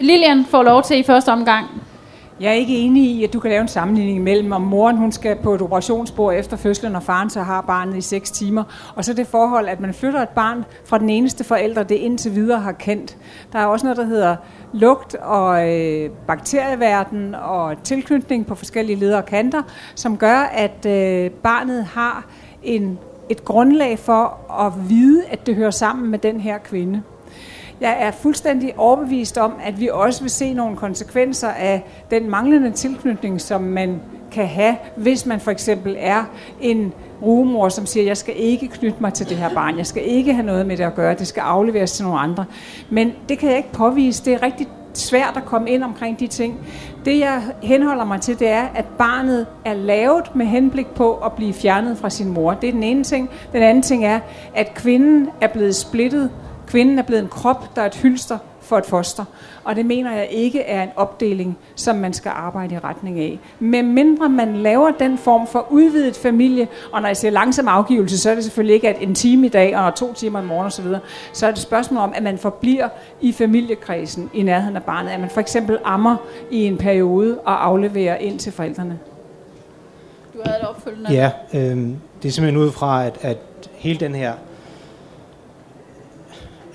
Lilian får lov til i første omgang. Jeg er ikke enig i, at du kan lave en sammenligning mellem, om moren hun skal på et operationsbord efter fødslen, og faren så har barnet i 6 timer, og så det forhold, at man flytter et barn fra den eneste forælder, det indtil videre har kendt. Der er også noget, der hedder lugt og øh, bakterieverden og tilknytning på forskellige ledere og kanter, som gør, at øh, barnet har en, et grundlag for at vide, at det hører sammen med den her kvinde. Jeg er fuldstændig overbevist om, at vi også vil se nogle konsekvenser af den manglende tilknytning, som man kan have, hvis man for eksempel er en rugemor, som siger, jeg skal ikke knytte mig til det her barn, jeg skal ikke have noget med det at gøre, det skal afleveres til nogle andre. Men det kan jeg ikke påvise. Det er rigtig svært at komme ind omkring de ting. Det jeg henholder mig til, det er, at barnet er lavet med henblik på at blive fjernet fra sin mor. Det er den ene ting. Den anden ting er, at kvinden er blevet splittet. Kvinden er blevet en krop, der er et hylster for et foster. Og det mener jeg ikke er en opdeling, som man skal arbejde i retning af. Men mindre man laver den form for udvidet familie, og når jeg siger langsom afgivelse, så er det selvfølgelig ikke at en time i dag og to timer i morgen osv., så er det et spørgsmål om, at man forbliver i familiekredsen i nærheden af barnet. At man for eksempel ammer i en periode og afleverer ind til forældrene. Du havde et opfølgende. Ja, øh, det er simpelthen ud fra, at, at hele den her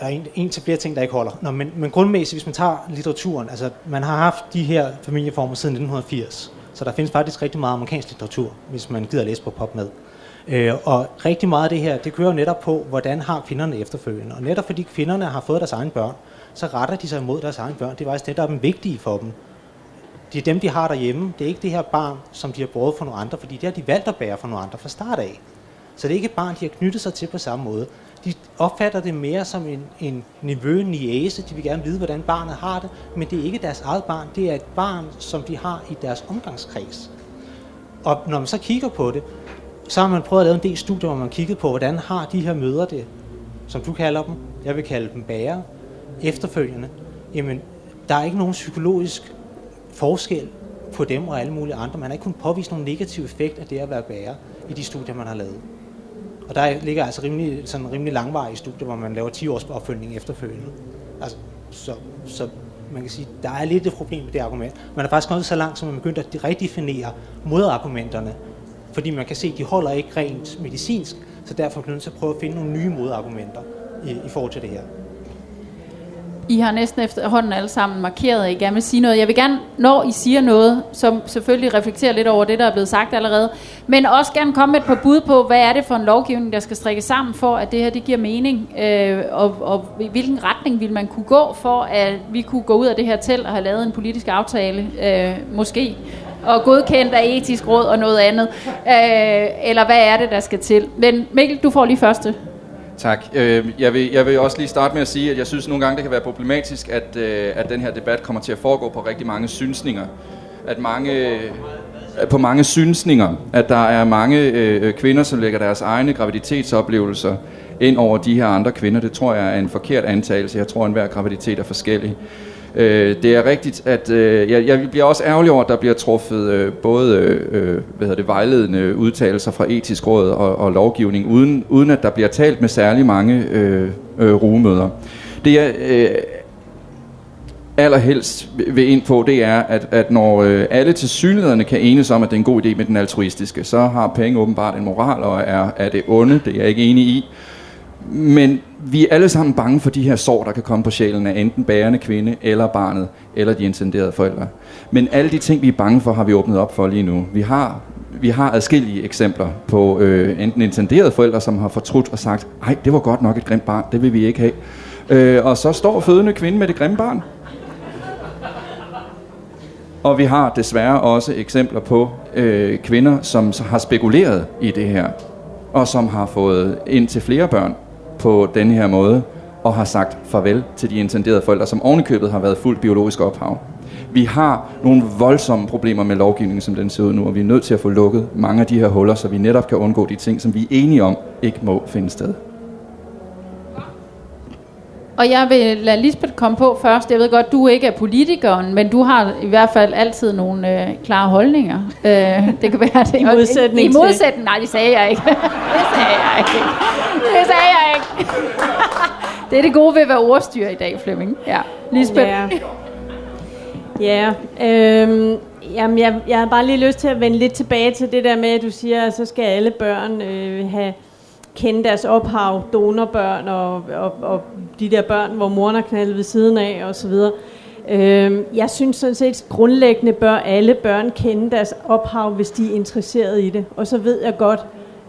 der er en, en til flere ting, der ikke holder. Nå, men, men grundmæssigt, hvis man tager litteraturen, altså man har haft de her familieformer siden 1980, så der findes faktisk rigtig meget amerikansk litteratur, hvis man gider læse på pop med. Øh, og rigtig meget af det her, det kører netop på, hvordan har kvinderne efterfølgende. Og netop fordi kvinderne har fået deres egne børn, så retter de sig imod deres egne børn. Det er faktisk det, der er dem vigtige for dem. Det er dem, de har derhjemme. Det er ikke det her barn, som de har båret for nogle andre, fordi det har de valgt at bære for nogle andre fra start af. Så det er ikke et barn, de har knyttet sig til på samme måde de opfatter det mere som en, en niveau, niæse. De vil gerne vide, hvordan barnet har det, men det er ikke deres eget barn. Det er et barn, som de har i deres omgangskreds. Og når man så kigger på det, så har man prøvet at lave en del studier, hvor man kiggede på, hvordan har de her møder det, som du kalder dem, jeg vil kalde dem bærer, efterfølgende. Jamen, der er ikke nogen psykologisk forskel på dem og alle mulige andre. Man har ikke kunnet påvise nogen negativ effekt af det at være bærer i de studier, man har lavet. Og der ligger altså rimelig, sådan rimelig langvarige studier, hvor man laver 10 års opfølgning efterfølgende. Altså, så, så man kan sige, der er lidt et problem med det argument. Man er faktisk kommet så langt, som man begyndt at redefinere modargumenterne, fordi man kan se, at de holder ikke rent medicinsk, så derfor er man nødt til at prøve at finde nogle nye modargumenter i, i forhold til det her. I har næsten efterhånden alle sammen markeret, at I gerne vil sige noget. Jeg vil gerne, når I siger noget, som selvfølgelig reflekterer lidt over det, der er blevet sagt allerede, men også gerne komme med et par bud på, hvad er det for en lovgivning, der skal strikkes sammen for, at det her det giver mening, øh, og, og i hvilken retning vil man kunne gå for, at vi kunne gå ud af det her telt og have lavet en politisk aftale, øh, måske, og godkendt af etisk råd og noget andet. Øh, eller hvad er det, der skal til? Men Mikkel, du får lige første. Tak. Øh, jeg vil, jeg vil også lige starte med at sige, at jeg synes nogle gange, det kan være problematisk, at, øh, at den her debat kommer til at foregå på rigtig mange synsninger. At mange, øh, på mange synsninger, at der er mange øh, øh, kvinder, som lægger deres egne graviditetsoplevelser ind over de her andre kvinder. Det tror jeg er en forkert antagelse. Jeg tror, at enhver graviditet er forskellig. Øh, det er rigtigt, at øh, jeg, jeg bliver også ærgerlig over, at der bliver truffet øh, både øh, hvad hedder det, vejledende udtalelser fra etisk råd og, og lovgivning, uden, uden at der bliver talt med særlig mange øh, øh, rugemøder. Det jeg øh, allerhelst vil ind på, det er, at, at når øh, alle til kan enes om, at det er en god idé med den altruistiske, så har penge åbenbart en moral og er, er det onde, det er jeg ikke enig i. Men vi er alle sammen bange for de her sår, der kan komme på sjælen af enten bærende kvinde, eller barnet, eller de intenderede forældre. Men alle de ting, vi er bange for, har vi åbnet op for lige nu. Vi har, vi har adskillige eksempler på øh, enten intenderede forældre, som har fortrudt og sagt, nej, det var godt nok et grimt barn, det vil vi ikke have. Øh, og så står fødende kvinde med det grimme barn. Og vi har desværre også eksempler på øh, kvinder, som har spekuleret i det her, og som har fået ind til flere børn, på den her måde, og har sagt farvel til de intenderede forældre, som ovenikøbet har været fuldt biologisk ophav. Vi har nogle voldsomme problemer med lovgivningen, som den ser ud nu, og vi er nødt til at få lukket mange af de her huller, så vi netop kan undgå de ting, som vi er enige om ikke må finde sted. Og jeg vil lade Lisbeth komme på først. Jeg ved godt, du ikke er politikeren, men du har i hvert fald altid nogle øh, klare holdninger. Øh, det kan være det. I modsætning I modsætning, nej, det sagde jeg ikke. det sagde jeg ikke. Det sagde jeg ikke. det er det gode ved at være ordstyr i dag, Flemming. Ja. Lisbeth. Ja. Ja, øhm, jamen jeg, jeg har bare lige lyst til at vende lidt tilbage til det der med, at du siger, at så skal alle børn øh, have kende deres ophav, donorbørn og, og, og de der børn, hvor moren har knaldet ved siden af og så videre. Øhm, jeg synes sådan set grundlæggende bør alle børn kende deres ophav, hvis de er interesseret i det. Og så ved jeg godt,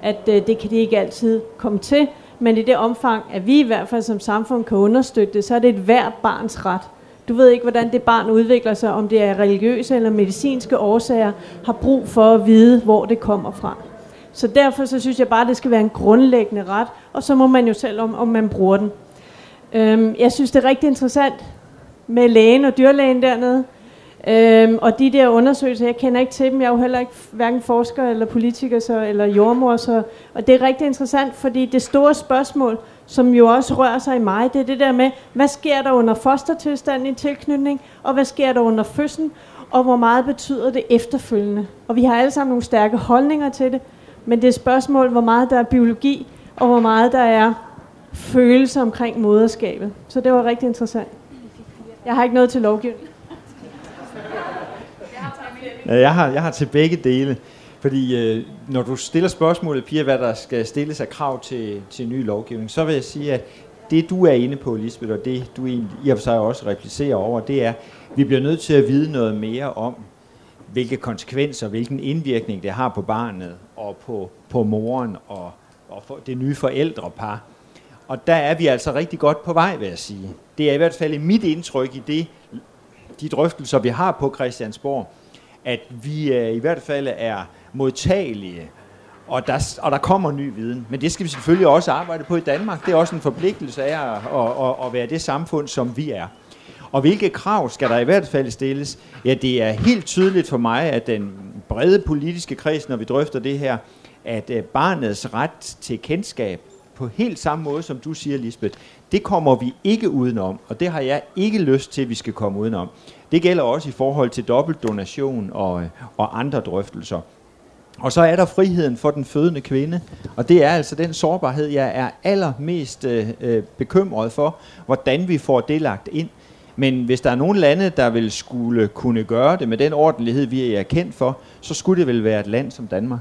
at øh, det kan de ikke altid komme til, men i det omfang, at vi i hvert fald som samfund kan understøtte det, så er det et hvert barns ret. Du ved ikke, hvordan det barn udvikler sig, om det er religiøse eller medicinske årsager, har brug for at vide, hvor det kommer fra. Så derfor så synes jeg bare, at det skal være en grundlæggende ret, og så må man jo selv om, om man bruger den. Øhm, jeg synes, det er rigtig interessant med lægen og dyrlægen dernede. Øhm, og de der undersøgelser, jeg kender ikke til dem, jeg er jo heller ikke hverken forsker eller politiker så, eller jordmor, så, og det er rigtig interessant, fordi det store spørgsmål, som jo også rører sig i mig, det er det der med, hvad sker der under fostertilstanden i tilknytning, og hvad sker der under fødslen, og hvor meget betyder det efterfølgende. Og vi har alle sammen nogle stærke holdninger til det, men det er et spørgsmål, hvor meget der er biologi, og hvor meget der er følelse omkring moderskabet. Så det var rigtig interessant. Jeg har ikke noget til lovgivning. Jeg har, jeg har til begge dele. Fordi øh, når du stiller spørgsmålet, Pia, hvad der skal stilles af krav til, til ny lovgivning, så vil jeg sige, at det du er inde på, Lisbeth, og det du i og for sig også replicerer over, det er, at vi bliver nødt til at vide noget mere om, hvilke konsekvenser, hvilken indvirkning det har på barnet og på, på moren og, og for det nye forældrepar. Og der er vi altså rigtig godt på vej, vil jeg sige. Det er i hvert fald mit indtryk i det, de drøftelser, vi har på Christiansborg, at vi øh, i hvert fald er modtagelige, og der, og der kommer ny viden. Men det skal vi selvfølgelig også arbejde på i Danmark. Det er også en forpligtelse af at, at, at, at være det samfund, som vi er. Og hvilke krav skal der i hvert fald stilles? Ja, det er helt tydeligt for mig, at den brede politiske kreds, når vi drøfter det her, at øh, barnets ret til kendskab, på helt samme måde, som du siger, Lisbeth, det kommer vi ikke udenom, og det har jeg ikke lyst til, at vi skal komme udenom. Det gælder også i forhold til dobbeltdonation og, øh, og andre drøftelser. Og så er der friheden for den fødende kvinde, og det er altså den sårbarhed, jeg er allermest øh, øh bekymret for, hvordan vi får det lagt ind. Men hvis der er nogle lande, der vil skulle kunne gøre det med den ordentlighed, vi er kendt for, så skulle det vel være et land som Danmark.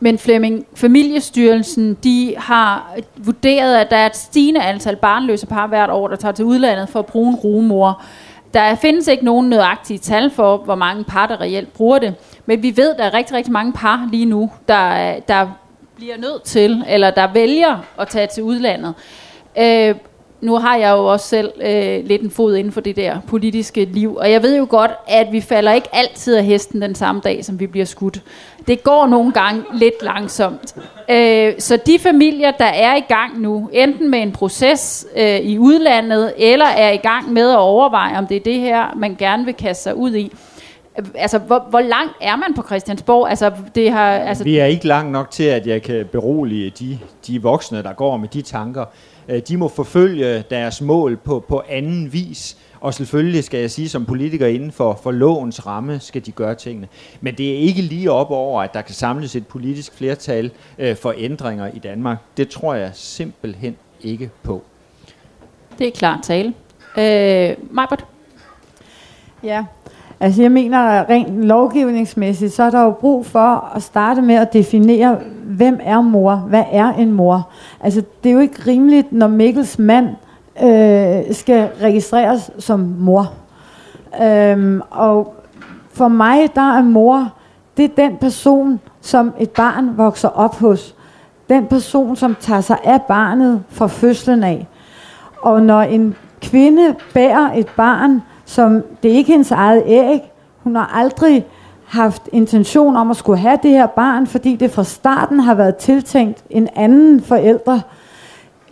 Men Flemming, familiestyrelsen, de har vurderet, at der er et stigende antal barnløse par hvert år, der tager til udlandet for at bruge en rumor. Der findes ikke nogen nødagtige tal for, hvor mange par, der reelt bruger det. Men vi ved, at der er rigtig, rigtig mange par lige nu, der, der bliver nødt til, eller der vælger at tage til udlandet. Øh, nu har jeg jo også selv øh, lidt en fod inden for det der politiske liv, og jeg ved jo godt, at vi falder ikke altid af hesten den samme dag, som vi bliver skudt. Det går nogle gange lidt langsomt. Øh, så de familier, der er i gang nu, enten med en proces øh, i udlandet, eller er i gang med at overveje, om det er det her, man gerne vil kaste sig ud i, altså, hvor, hvor langt er man på Christiansborg? Altså, det har, altså... Vi er ikke langt nok til, at jeg kan berolige de, de voksne, der går med de tanker. Øh, de må forfølge deres mål på, på anden vis. Og selvfølgelig skal jeg sige, som politiker inden for, for lovens ramme, skal de gøre tingene. Men det er ikke lige op over, at der kan samles et politisk flertal øh, for ændringer i Danmark. Det tror jeg simpelthen ikke på. Det er klart tale. Øh, Majbert? Ja, altså jeg mener rent lovgivningsmæssigt, så er der jo brug for at starte med at definere, hvem er mor? Hvad er en mor? Altså det er jo ikke rimeligt, når Mikkels mand øh, skal registreres som mor. Øhm, og for mig, der er mor, det er den person, som et barn vokser op hos. Den person, som tager sig af barnet fra fødslen af. Og når en kvinde bærer et barn, som det er ikke hendes eget æg, hun har aldrig haft intention om at skulle have det her barn, fordi det fra starten har været tiltænkt en anden forælder,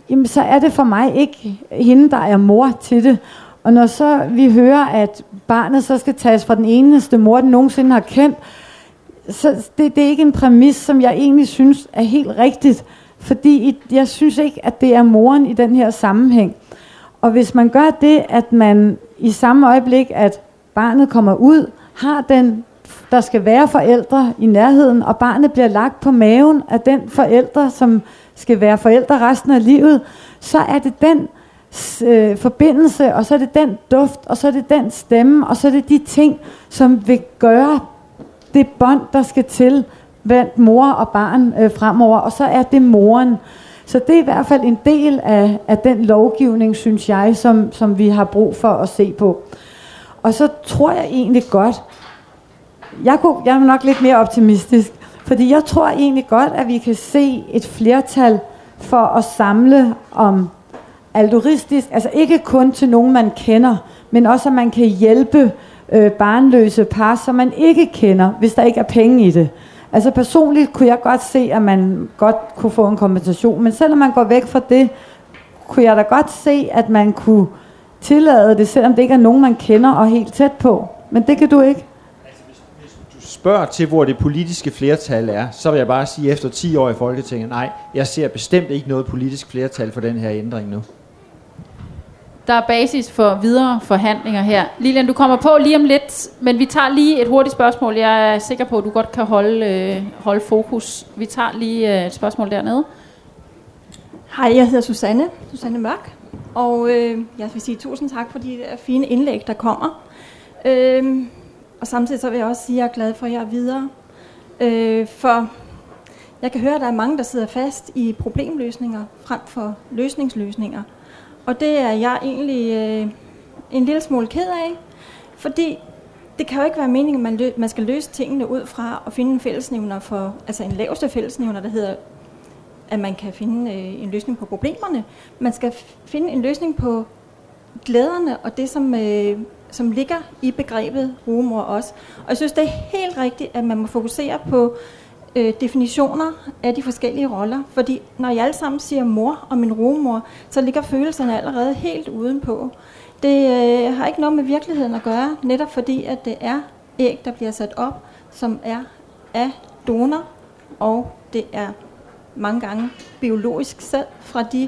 jamen så er det for mig ikke hende, der er mor til det. Og når så vi hører, at barnet så skal tages fra den eneste mor, den nogensinde har kendt, så det, det er ikke en præmis, som jeg egentlig synes er helt rigtigt. Fordi jeg synes ikke, at det er moren i den her sammenhæng. Og hvis man gør det, at man i samme øjeblik, at barnet kommer ud, har den, der skal være forældre i nærheden, og barnet bliver lagt på maven af den forælder, som skal være forældre resten af livet, så er det den øh, forbindelse, og så er det den duft, og så er det den stemme, og så er det de ting, som vil gøre det bånd, der skal til blandt mor og barn øh, fremover, og så er det moren. Så det er i hvert fald en del af, af den lovgivning, synes jeg, som, som vi har brug for at se på. Og så tror jeg egentlig godt, jeg, kunne, jeg er nok lidt mere optimistisk, fordi jeg tror egentlig godt, at vi kan se et flertal for at samle om altruistisk, altså ikke kun til nogen, man kender, men også at man kan hjælpe øh, barnløse par, som man ikke kender, hvis der ikke er penge i det. Altså personligt kunne jeg godt se, at man godt kunne få en kompensation, men selvom man går væk fra det, kunne jeg da godt se, at man kunne tillade det, selvom det ikke er nogen, man kender og helt tæt på. Men det kan du ikke. Altså, du spørger til, hvor det politiske flertal er, så vil jeg bare sige, efter 10 år i Folketinget, nej, jeg ser bestemt ikke noget politisk flertal for den her ændring nu. Der er basis for videre forhandlinger her. Lilian, du kommer på lige om lidt, men vi tager lige et hurtigt spørgsmål. Jeg er sikker på, at du godt kan holde, øh, holde fokus. Vi tager lige øh, et spørgsmål dernede. Hej, jeg hedder Susanne, Susanne Mørk, og øh, jeg vil sige tusind tak for de der fine indlæg, der kommer. Øh, og samtidig så vil jeg også sige, at jeg er glad for, at jeg er videre. Øh, for jeg kan høre, at der er mange, der sidder fast i problemløsninger frem for løsningsløsninger. Og det er jeg egentlig øh, en lille smule ked af, fordi det kan jo ikke være meningen, at man, lø- man skal løse tingene ud fra at finde en fællesnævner for, altså en laveste fællesnævner, der hedder, at man kan finde øh, en løsning på problemerne. Man skal f- finde en løsning på glæderne og det, som, øh, som ligger i begrebet rumor også. Og jeg synes, det er helt rigtigt, at man må fokusere på øh, definitioner af de forskellige roller. Fordi når jeg alle sammen siger mor og min rumor, så ligger følelserne allerede helt udenpå. Det øh, har ikke noget med virkeligheden at gøre, netop fordi, at det er æg, der bliver sat op, som er af donor, og det er mange gange biologisk selv fra de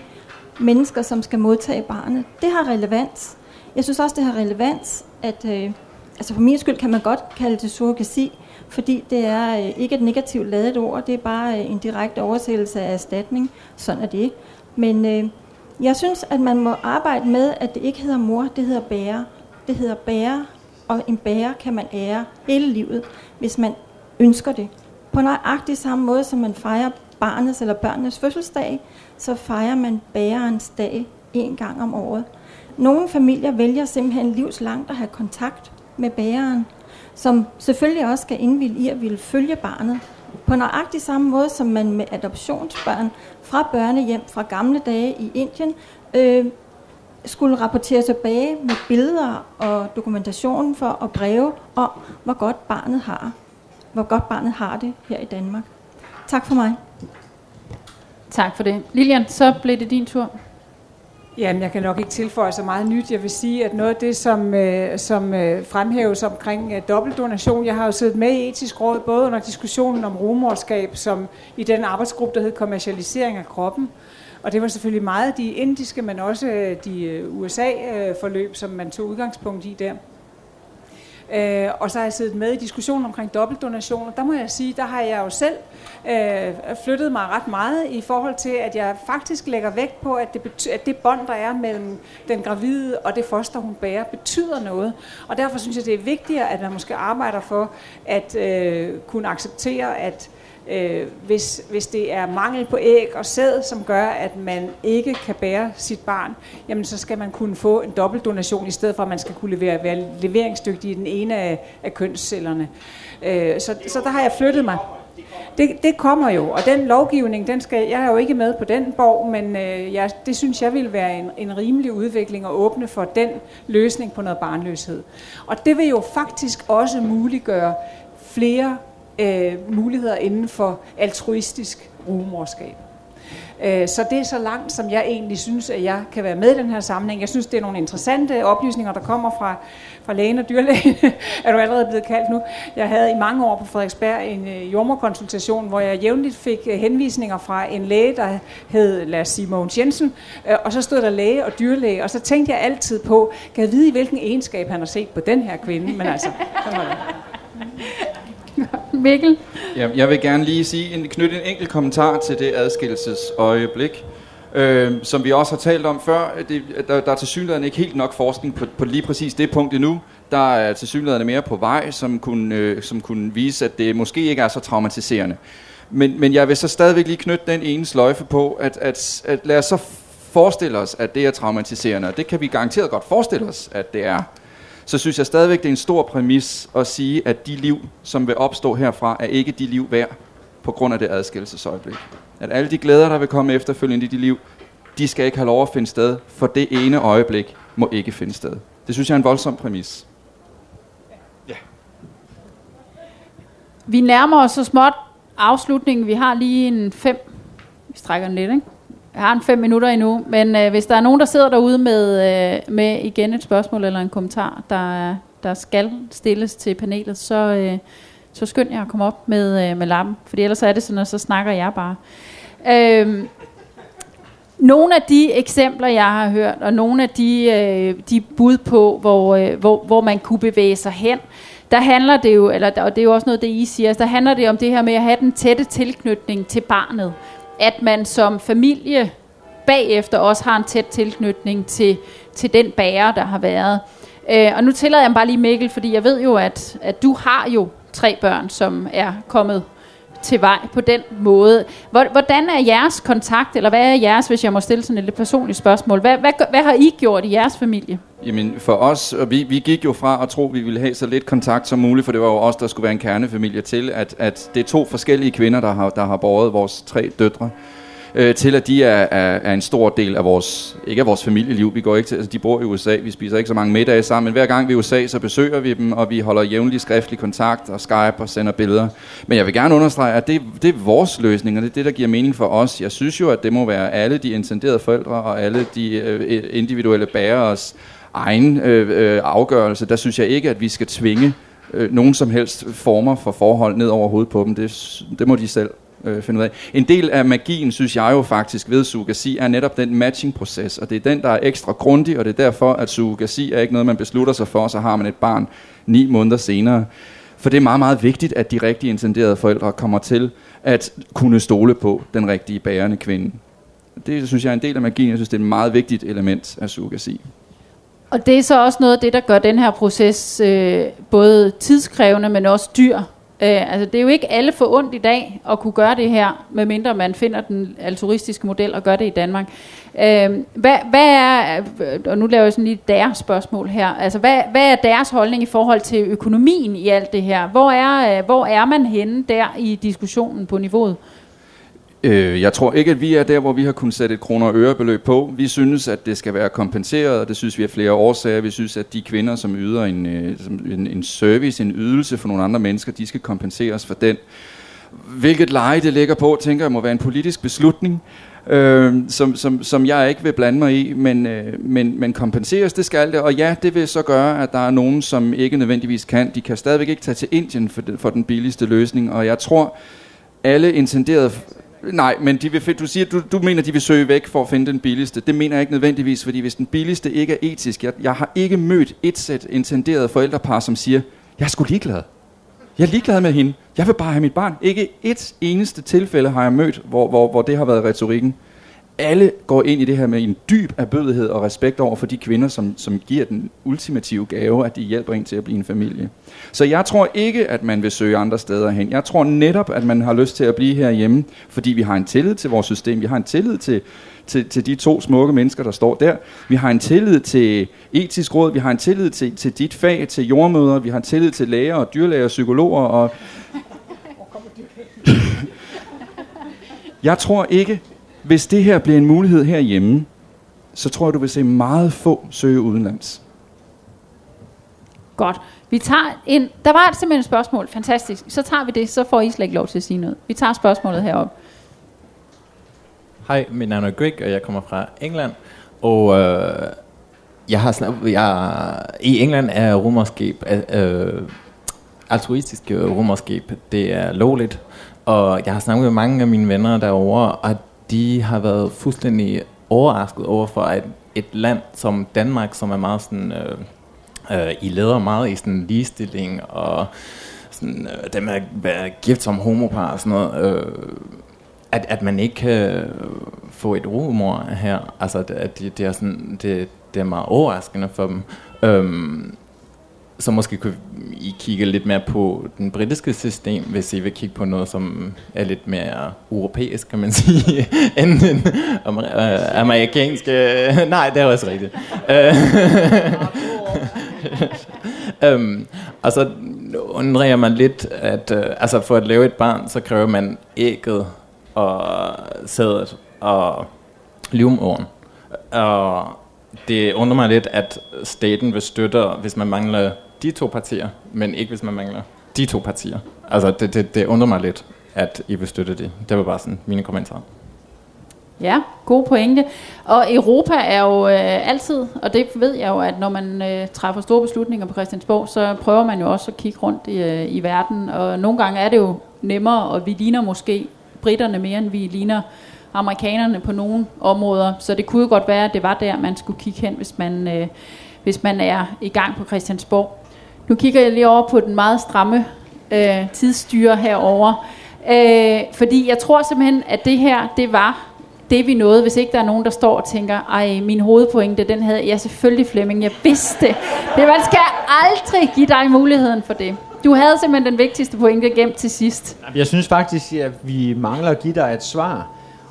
mennesker, som skal modtage barnet. Det har relevans. Jeg synes også, det har relevans, at øh, altså for min skyld kan man godt kalde det surrogasi, fordi det er øh, ikke et negativt ladet ord, det er bare øh, en direkte oversættelse af erstatning. Sådan er det. Men øh, jeg synes, at man må arbejde med, at det ikke hedder mor, det hedder bærer. Det hedder bærer, og en bærer kan man ære hele livet, hvis man ønsker det. På nøjagtig samme måde, som man fejrer barnets eller børnenes fødselsdag, så fejrer man bærerens dag en gang om året. Nogle familier vælger simpelthen livslangt at have kontakt med bæreren, som selvfølgelig også skal indvilde i at ville følge barnet. På nøjagtig samme måde, som man med adoptionsbørn fra børnehjem fra gamle dage i Indien øh, skulle rapportere tilbage med billeder og dokumentation for og breve om, hvor godt barnet har. Hvor godt barnet har det her i Danmark. Tak for mig. Tak for det. Lilian, så blev det din tur. Jamen, jeg kan nok ikke tilføje så meget nyt. Jeg vil sige, at noget af det, som, øh, som øh, fremhæves omkring øh, dobbeltdonation, jeg har jo siddet med i etisk råd, både under diskussionen om rumorskab, som i den arbejdsgruppe, der hed kommercialisering af kroppen, og det var selvfølgelig meget de indiske, men også øh, de øh, USA-forløb, som man tog udgangspunkt i der. Øh, og så har jeg siddet med i diskussionen omkring dobbeltdonationer. Der må jeg sige, der har jeg jo selv øh, flyttet mig ret meget i forhold til, at jeg faktisk lægger vægt på, at det, bety- at det bånd, der er mellem den gravide og det foster, hun bærer, betyder noget. Og derfor synes jeg, det er vigtigere, at man måske arbejder for at øh, kunne acceptere, at øh, hvis, hvis det er mangel på æg og sæd, som gør, at man ikke kan bære sit barn, jamen så skal man kunne få en dobbeltdonation, i stedet for at man skal kunne levere, være leveringsdygtig i den ene af, af kønscellerne. Øh, så, så der har jeg flyttet mig. Det, det kommer jo, og den lovgivning, den skal, jeg er jo ikke med på den borg, men øh, jeg, det synes jeg vil være en, en rimelig udvikling at åbne for den løsning på noget barnløshed. Og det vil jo faktisk også muliggøre flere øh, muligheder inden for altruistisk rumorskab. Øh, så det er så langt, som jeg egentlig synes, at jeg kan være med i den her sammenhæng. Jeg synes, det er nogle interessante oplysninger, der kommer fra, fra lægen og dyrlægen, er du allerede blevet kaldt nu. Jeg havde i mange år på Frederiksberg en øh, jordmorkonsultation, hvor jeg jævnligt fik øh, henvisninger fra en læge, der hed, lad os sige, Mogens Jensen, og så stod der læge og dyrlæge, og så tænkte jeg altid på, kan jeg vide, i hvilken egenskab han har set på den her kvinde, men altså, sådan var det. Mikkel? Ja, jeg vil gerne lige sige en, knytte en enkelt kommentar til det adskillelsesøjeblik, øh, som vi også har talt om før. Det, der, der er tilsyneladende ikke helt nok forskning på, på lige præcis det punkt endnu. Der er til mere på vej, som kunne, øh, som kunne vise, at det måske ikke er så traumatiserende. Men, men jeg vil så stadigvæk lige knytte den ene sløjfe på, at, at, at lad os så forestille os, at det er traumatiserende, og det kan vi garanteret godt forestille os, at det er så synes jeg stadigvæk, det er en stor præmis at sige, at de liv, som vil opstå herfra, er ikke de liv værd på grund af det adskillelsesøjeblik. At alle de glæder, der vil komme efterfølgende i de liv, de skal ikke have lov at finde sted, for det ene øjeblik må ikke finde sted. Det synes jeg er en voldsom præmis. Vi nærmer os så småt afslutningen. Vi har lige en fem... Vi strækker den lidt, ikke? Jeg har en fem minutter endnu, men øh, hvis der er nogen, der sidder derude med, øh, med igen et spørgsmål eller en kommentar, der, der skal stilles til panelet, så, øh, så skynd jer at komme op med, øh, med lappen, for ellers er det sådan, at så snakker jeg bare. Øh, nogle af de eksempler, jeg har hørt, og nogle af de, øh, de bud på, hvor, øh, hvor, hvor man kunne bevæge sig hen, der handler det jo, eller, og det er jo også noget, det I siger, der handler det om det her med at have den tætte tilknytning til barnet. At man som familie bagefter også har en tæt tilknytning til, til den bærer, der har været. Øh, og nu tillader jeg mig bare lige Mikkel, fordi jeg ved jo, at, at du har jo tre børn, som er kommet til vej på den måde. Hvordan er jeres kontakt, eller hvad er jeres, hvis jeg må stille sådan et lidt personligt spørgsmål, hvad, hvad, hvad har I gjort i jeres familie? Jamen for os, og vi, vi gik jo fra at tro, at vi ville have så lidt kontakt som muligt, for det var jo os, der skulle være en kernefamilie til, at, at det er to forskellige kvinder, der har, der har båret vores tre døtre øh, til at de er, er, er en stor del af vores, ikke af vores familieliv. Vi går ikke til, altså de bor i USA, vi spiser ikke så mange middage sammen, men hver gang vi er i USA, så besøger vi dem, og vi holder jævnlig skriftlig kontakt og Skype og sender billeder. Men jeg vil gerne understrege, at det, det er vores løsning, og det er det, der giver mening for os. Jeg synes jo, at det må være alle de intenderede forældre og alle de øh, individuelle bærere egen øh, øh, afgørelse. Der synes jeg ikke, at vi skal tvinge øh, nogen som helst former for forhold ned over hovedet på dem. Det, det må de selv øh, finde ud af. En del af magien, synes jeg jo faktisk ved surrogasi, er netop den matching-proces, og det er den, der er ekstra grundig, og det er derfor, at surrogasi er ikke noget, man beslutter sig for, så har man et barn ni måneder senere. For det er meget, meget vigtigt, at de rigtige intenderede forældre kommer til at kunne stole på den rigtige bærende kvinde. Det synes jeg er en del af magien. Jeg synes, det er et meget vigtigt element af surrogasi. Og det er så også noget af det, der gør den her proces øh, både tidskrævende, men også dyr. Øh, altså det er jo ikke alle for ondt i dag at kunne gøre det her, medmindre man finder den altruistiske model og gør det i Danmark. Øh, hvad, hvad er, og nu laver jeg sådan lige deres spørgsmål her, altså hvad, hvad er deres holdning i forhold til økonomien i alt det her? Hvor er, øh, hvor er man henne der i diskussionen på niveauet? Øh, jeg tror ikke, at vi er der, hvor vi har kunnet sætte et kroner og ørebeløb på. Vi synes, at det skal være kompenseret, og det synes vi er flere årsager. Vi synes, at de kvinder, som yder en, øh, en, en service, en ydelse for nogle andre mennesker, de skal kompenseres for den. Hvilket leje det ligger på, tænker jeg må være en politisk beslutning, øh, som, som, som jeg ikke vil blande mig i, men, øh, men, men kompenseres, det skal det. Og ja, det vil så gøre, at der er nogen, som ikke nødvendigvis kan. De kan stadigvæk ikke tage til Indien for, for den billigste løsning, og jeg tror, alle intenderede Nej, men de vil, du siger, du, du mener, de vil søge væk for at finde den billigste. Det mener jeg ikke nødvendigvis, fordi hvis den billigste ikke er etisk, jeg, jeg har ikke mødt et sæt intenderede forældrepar, som siger, jeg er sgu ligeglad. Jeg er ligeglad med hende. Jeg vil bare have mit barn. Ikke et eneste tilfælde har jeg mødt, hvor, hvor, hvor det har været retorikken alle går ind i det her med en dyb erbødighed og respekt over for de kvinder, som, som giver den ultimative gave, at de hjælper en til at blive en familie. Så jeg tror ikke, at man vil søge andre steder hen. Jeg tror netop, at man har lyst til at blive herhjemme, fordi vi har en tillid til vores system. Vi har en tillid til, til, til de to smukke mennesker, der står der. Vi har en tillid til etisk råd. Vi har en tillid til, til dit fag, til jordmøder. Vi har en tillid til læger og dyrlæger og psykologer. Og jeg tror ikke, hvis det her bliver en mulighed herhjemme, så tror jeg, du vil se meget få søge udenlands. Godt. Vi tager en, der var simpelthen et spørgsmål. Fantastisk. Så tager vi det, så får I slet ikke lov til at sige noget. Vi tager spørgsmålet heroppe. Hej, mit navn er Greg, og jeg kommer fra England. Og øh, jeg har snakket, jeg, i England er romerskab, øh, altruistisk romerskab, det er lovligt. Og jeg har snakket med mange af mine venner derovre, og de har været fuldstændig overrasket over for, at et land som Danmark, som er meget sådan, øh, øh, I leder meget i sådan ligestilling og sådan, øh, det med at være gift som homopar og sådan noget, øh, at, at man ikke kan få et rumor her. Altså, at det, det, er sådan, det, det er meget overraskende for dem. Øhm, så måske kunne I kigge lidt mere på den britiske system, hvis I vil kigge på noget, som er lidt mere europæisk, kan man sige, end den øh, amerikanske... Nej, det er også rigtigt. um, altså, undrer jeg mig lidt, at uh, altså for at lave et barn, så kræver man ægget og sædet og livmoderen. Og det undrer mig lidt, at staten vil støtte, hvis man mangler de to partier, men ikke hvis man mangler de to partier. Altså, det, det, det undrer mig lidt. at I vil støtte det. Det var bare sådan mine kommentarer. Ja, gode pointe. Og Europa er jo øh, altid, og det ved jeg jo, at når man øh, træffer store beslutninger på Christiansborg, så prøver man jo også at kigge rundt i, øh, i verden. Og nogle gange er det jo nemmere, og vi ligner måske britterne mere, end vi ligner amerikanerne på nogle områder. Så det kunne jo godt være, at det var der, man skulle kigge hen, hvis man, øh, hvis man er i gang på Christiansborg. Nu kigger jeg lige over på den meget stramme øh, tidsstyre herover, øh, fordi jeg tror simpelthen, at det her, det var det vi nåede, hvis ikke der er nogen, der står og tænker, ej, min hovedpointe, den havde jeg selvfølgelig Flemming, jeg vidste det. det. Man skal aldrig give dig muligheden for det. Du havde simpelthen den vigtigste pointe gemt til sidst. Jeg synes faktisk, at vi mangler at give dig et svar.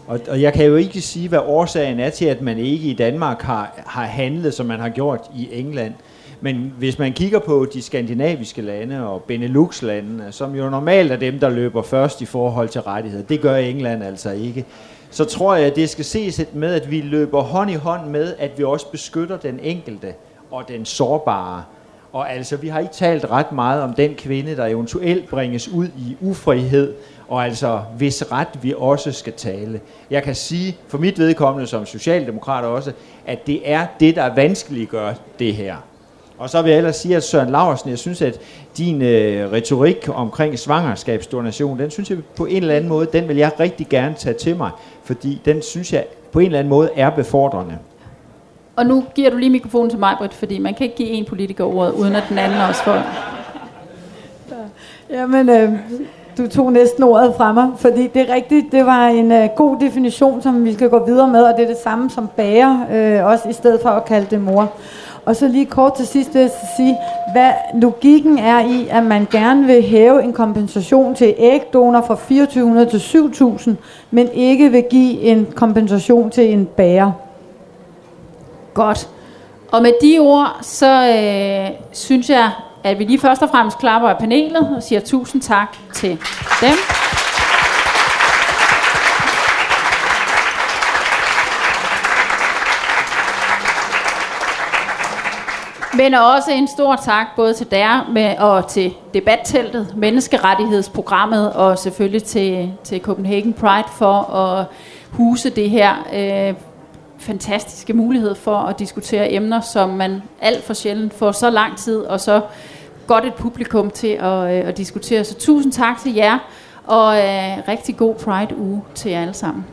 Og, og jeg kan jo ikke sige, hvad årsagen er til, at man ikke i Danmark har, har handlet, som man har gjort i England. Men hvis man kigger på de skandinaviske lande og Benelux-landene, som jo normalt er dem, der løber først i forhold til rettigheder, det gør England altså ikke så tror jeg, at det skal ses med, at vi løber hånd i hånd med, at vi også beskytter den enkelte og den sårbare. Og altså, vi har ikke talt ret meget om den kvinde, der eventuelt bringes ud i ufrihed, og altså, hvis ret vi også skal tale. Jeg kan sige, for mit vedkommende som socialdemokrat også, at det er det, der vanskeligt gør det her. Og så vil jeg ellers sige, at Søren Laversen, jeg synes, at din øh, retorik omkring svangerskabsdonation, den synes jeg på en eller anden måde, den vil jeg rigtig gerne tage til mig, fordi den synes jeg på en eller anden måde er befordrende. Og nu giver du lige mikrofonen til mig, Britt, fordi man kan ikke give en politiker ordet, uden at den anden også får. Jamen, øh, du tog næsten ordet fra mig, fordi det er rigtigt, det var en øh, god definition, som vi skal gå videre med, og det er det samme som bager, øh, også i stedet for at kalde det mor. Og så lige kort til sidst vil jeg sige, hvad logikken er i, at man gerne vil hæve en kompensation til ægdonor fra 2400 til 7000, men ikke vil give en kompensation til en bærer. Godt. Og med de ord, så øh, synes jeg, at vi lige først og fremmest klapper af panelet og siger tusind tak til dem. Men også en stor tak både til der med, og til debatteltet, menneskerettighedsprogrammet og selvfølgelig til, til Copenhagen Pride for at huse det her øh, fantastiske mulighed for at diskutere emner, som man alt for sjældent får så lang tid og så godt et publikum til at, øh, at diskutere. Så tusind tak til jer, og øh, rigtig god Pride-uge til jer alle sammen.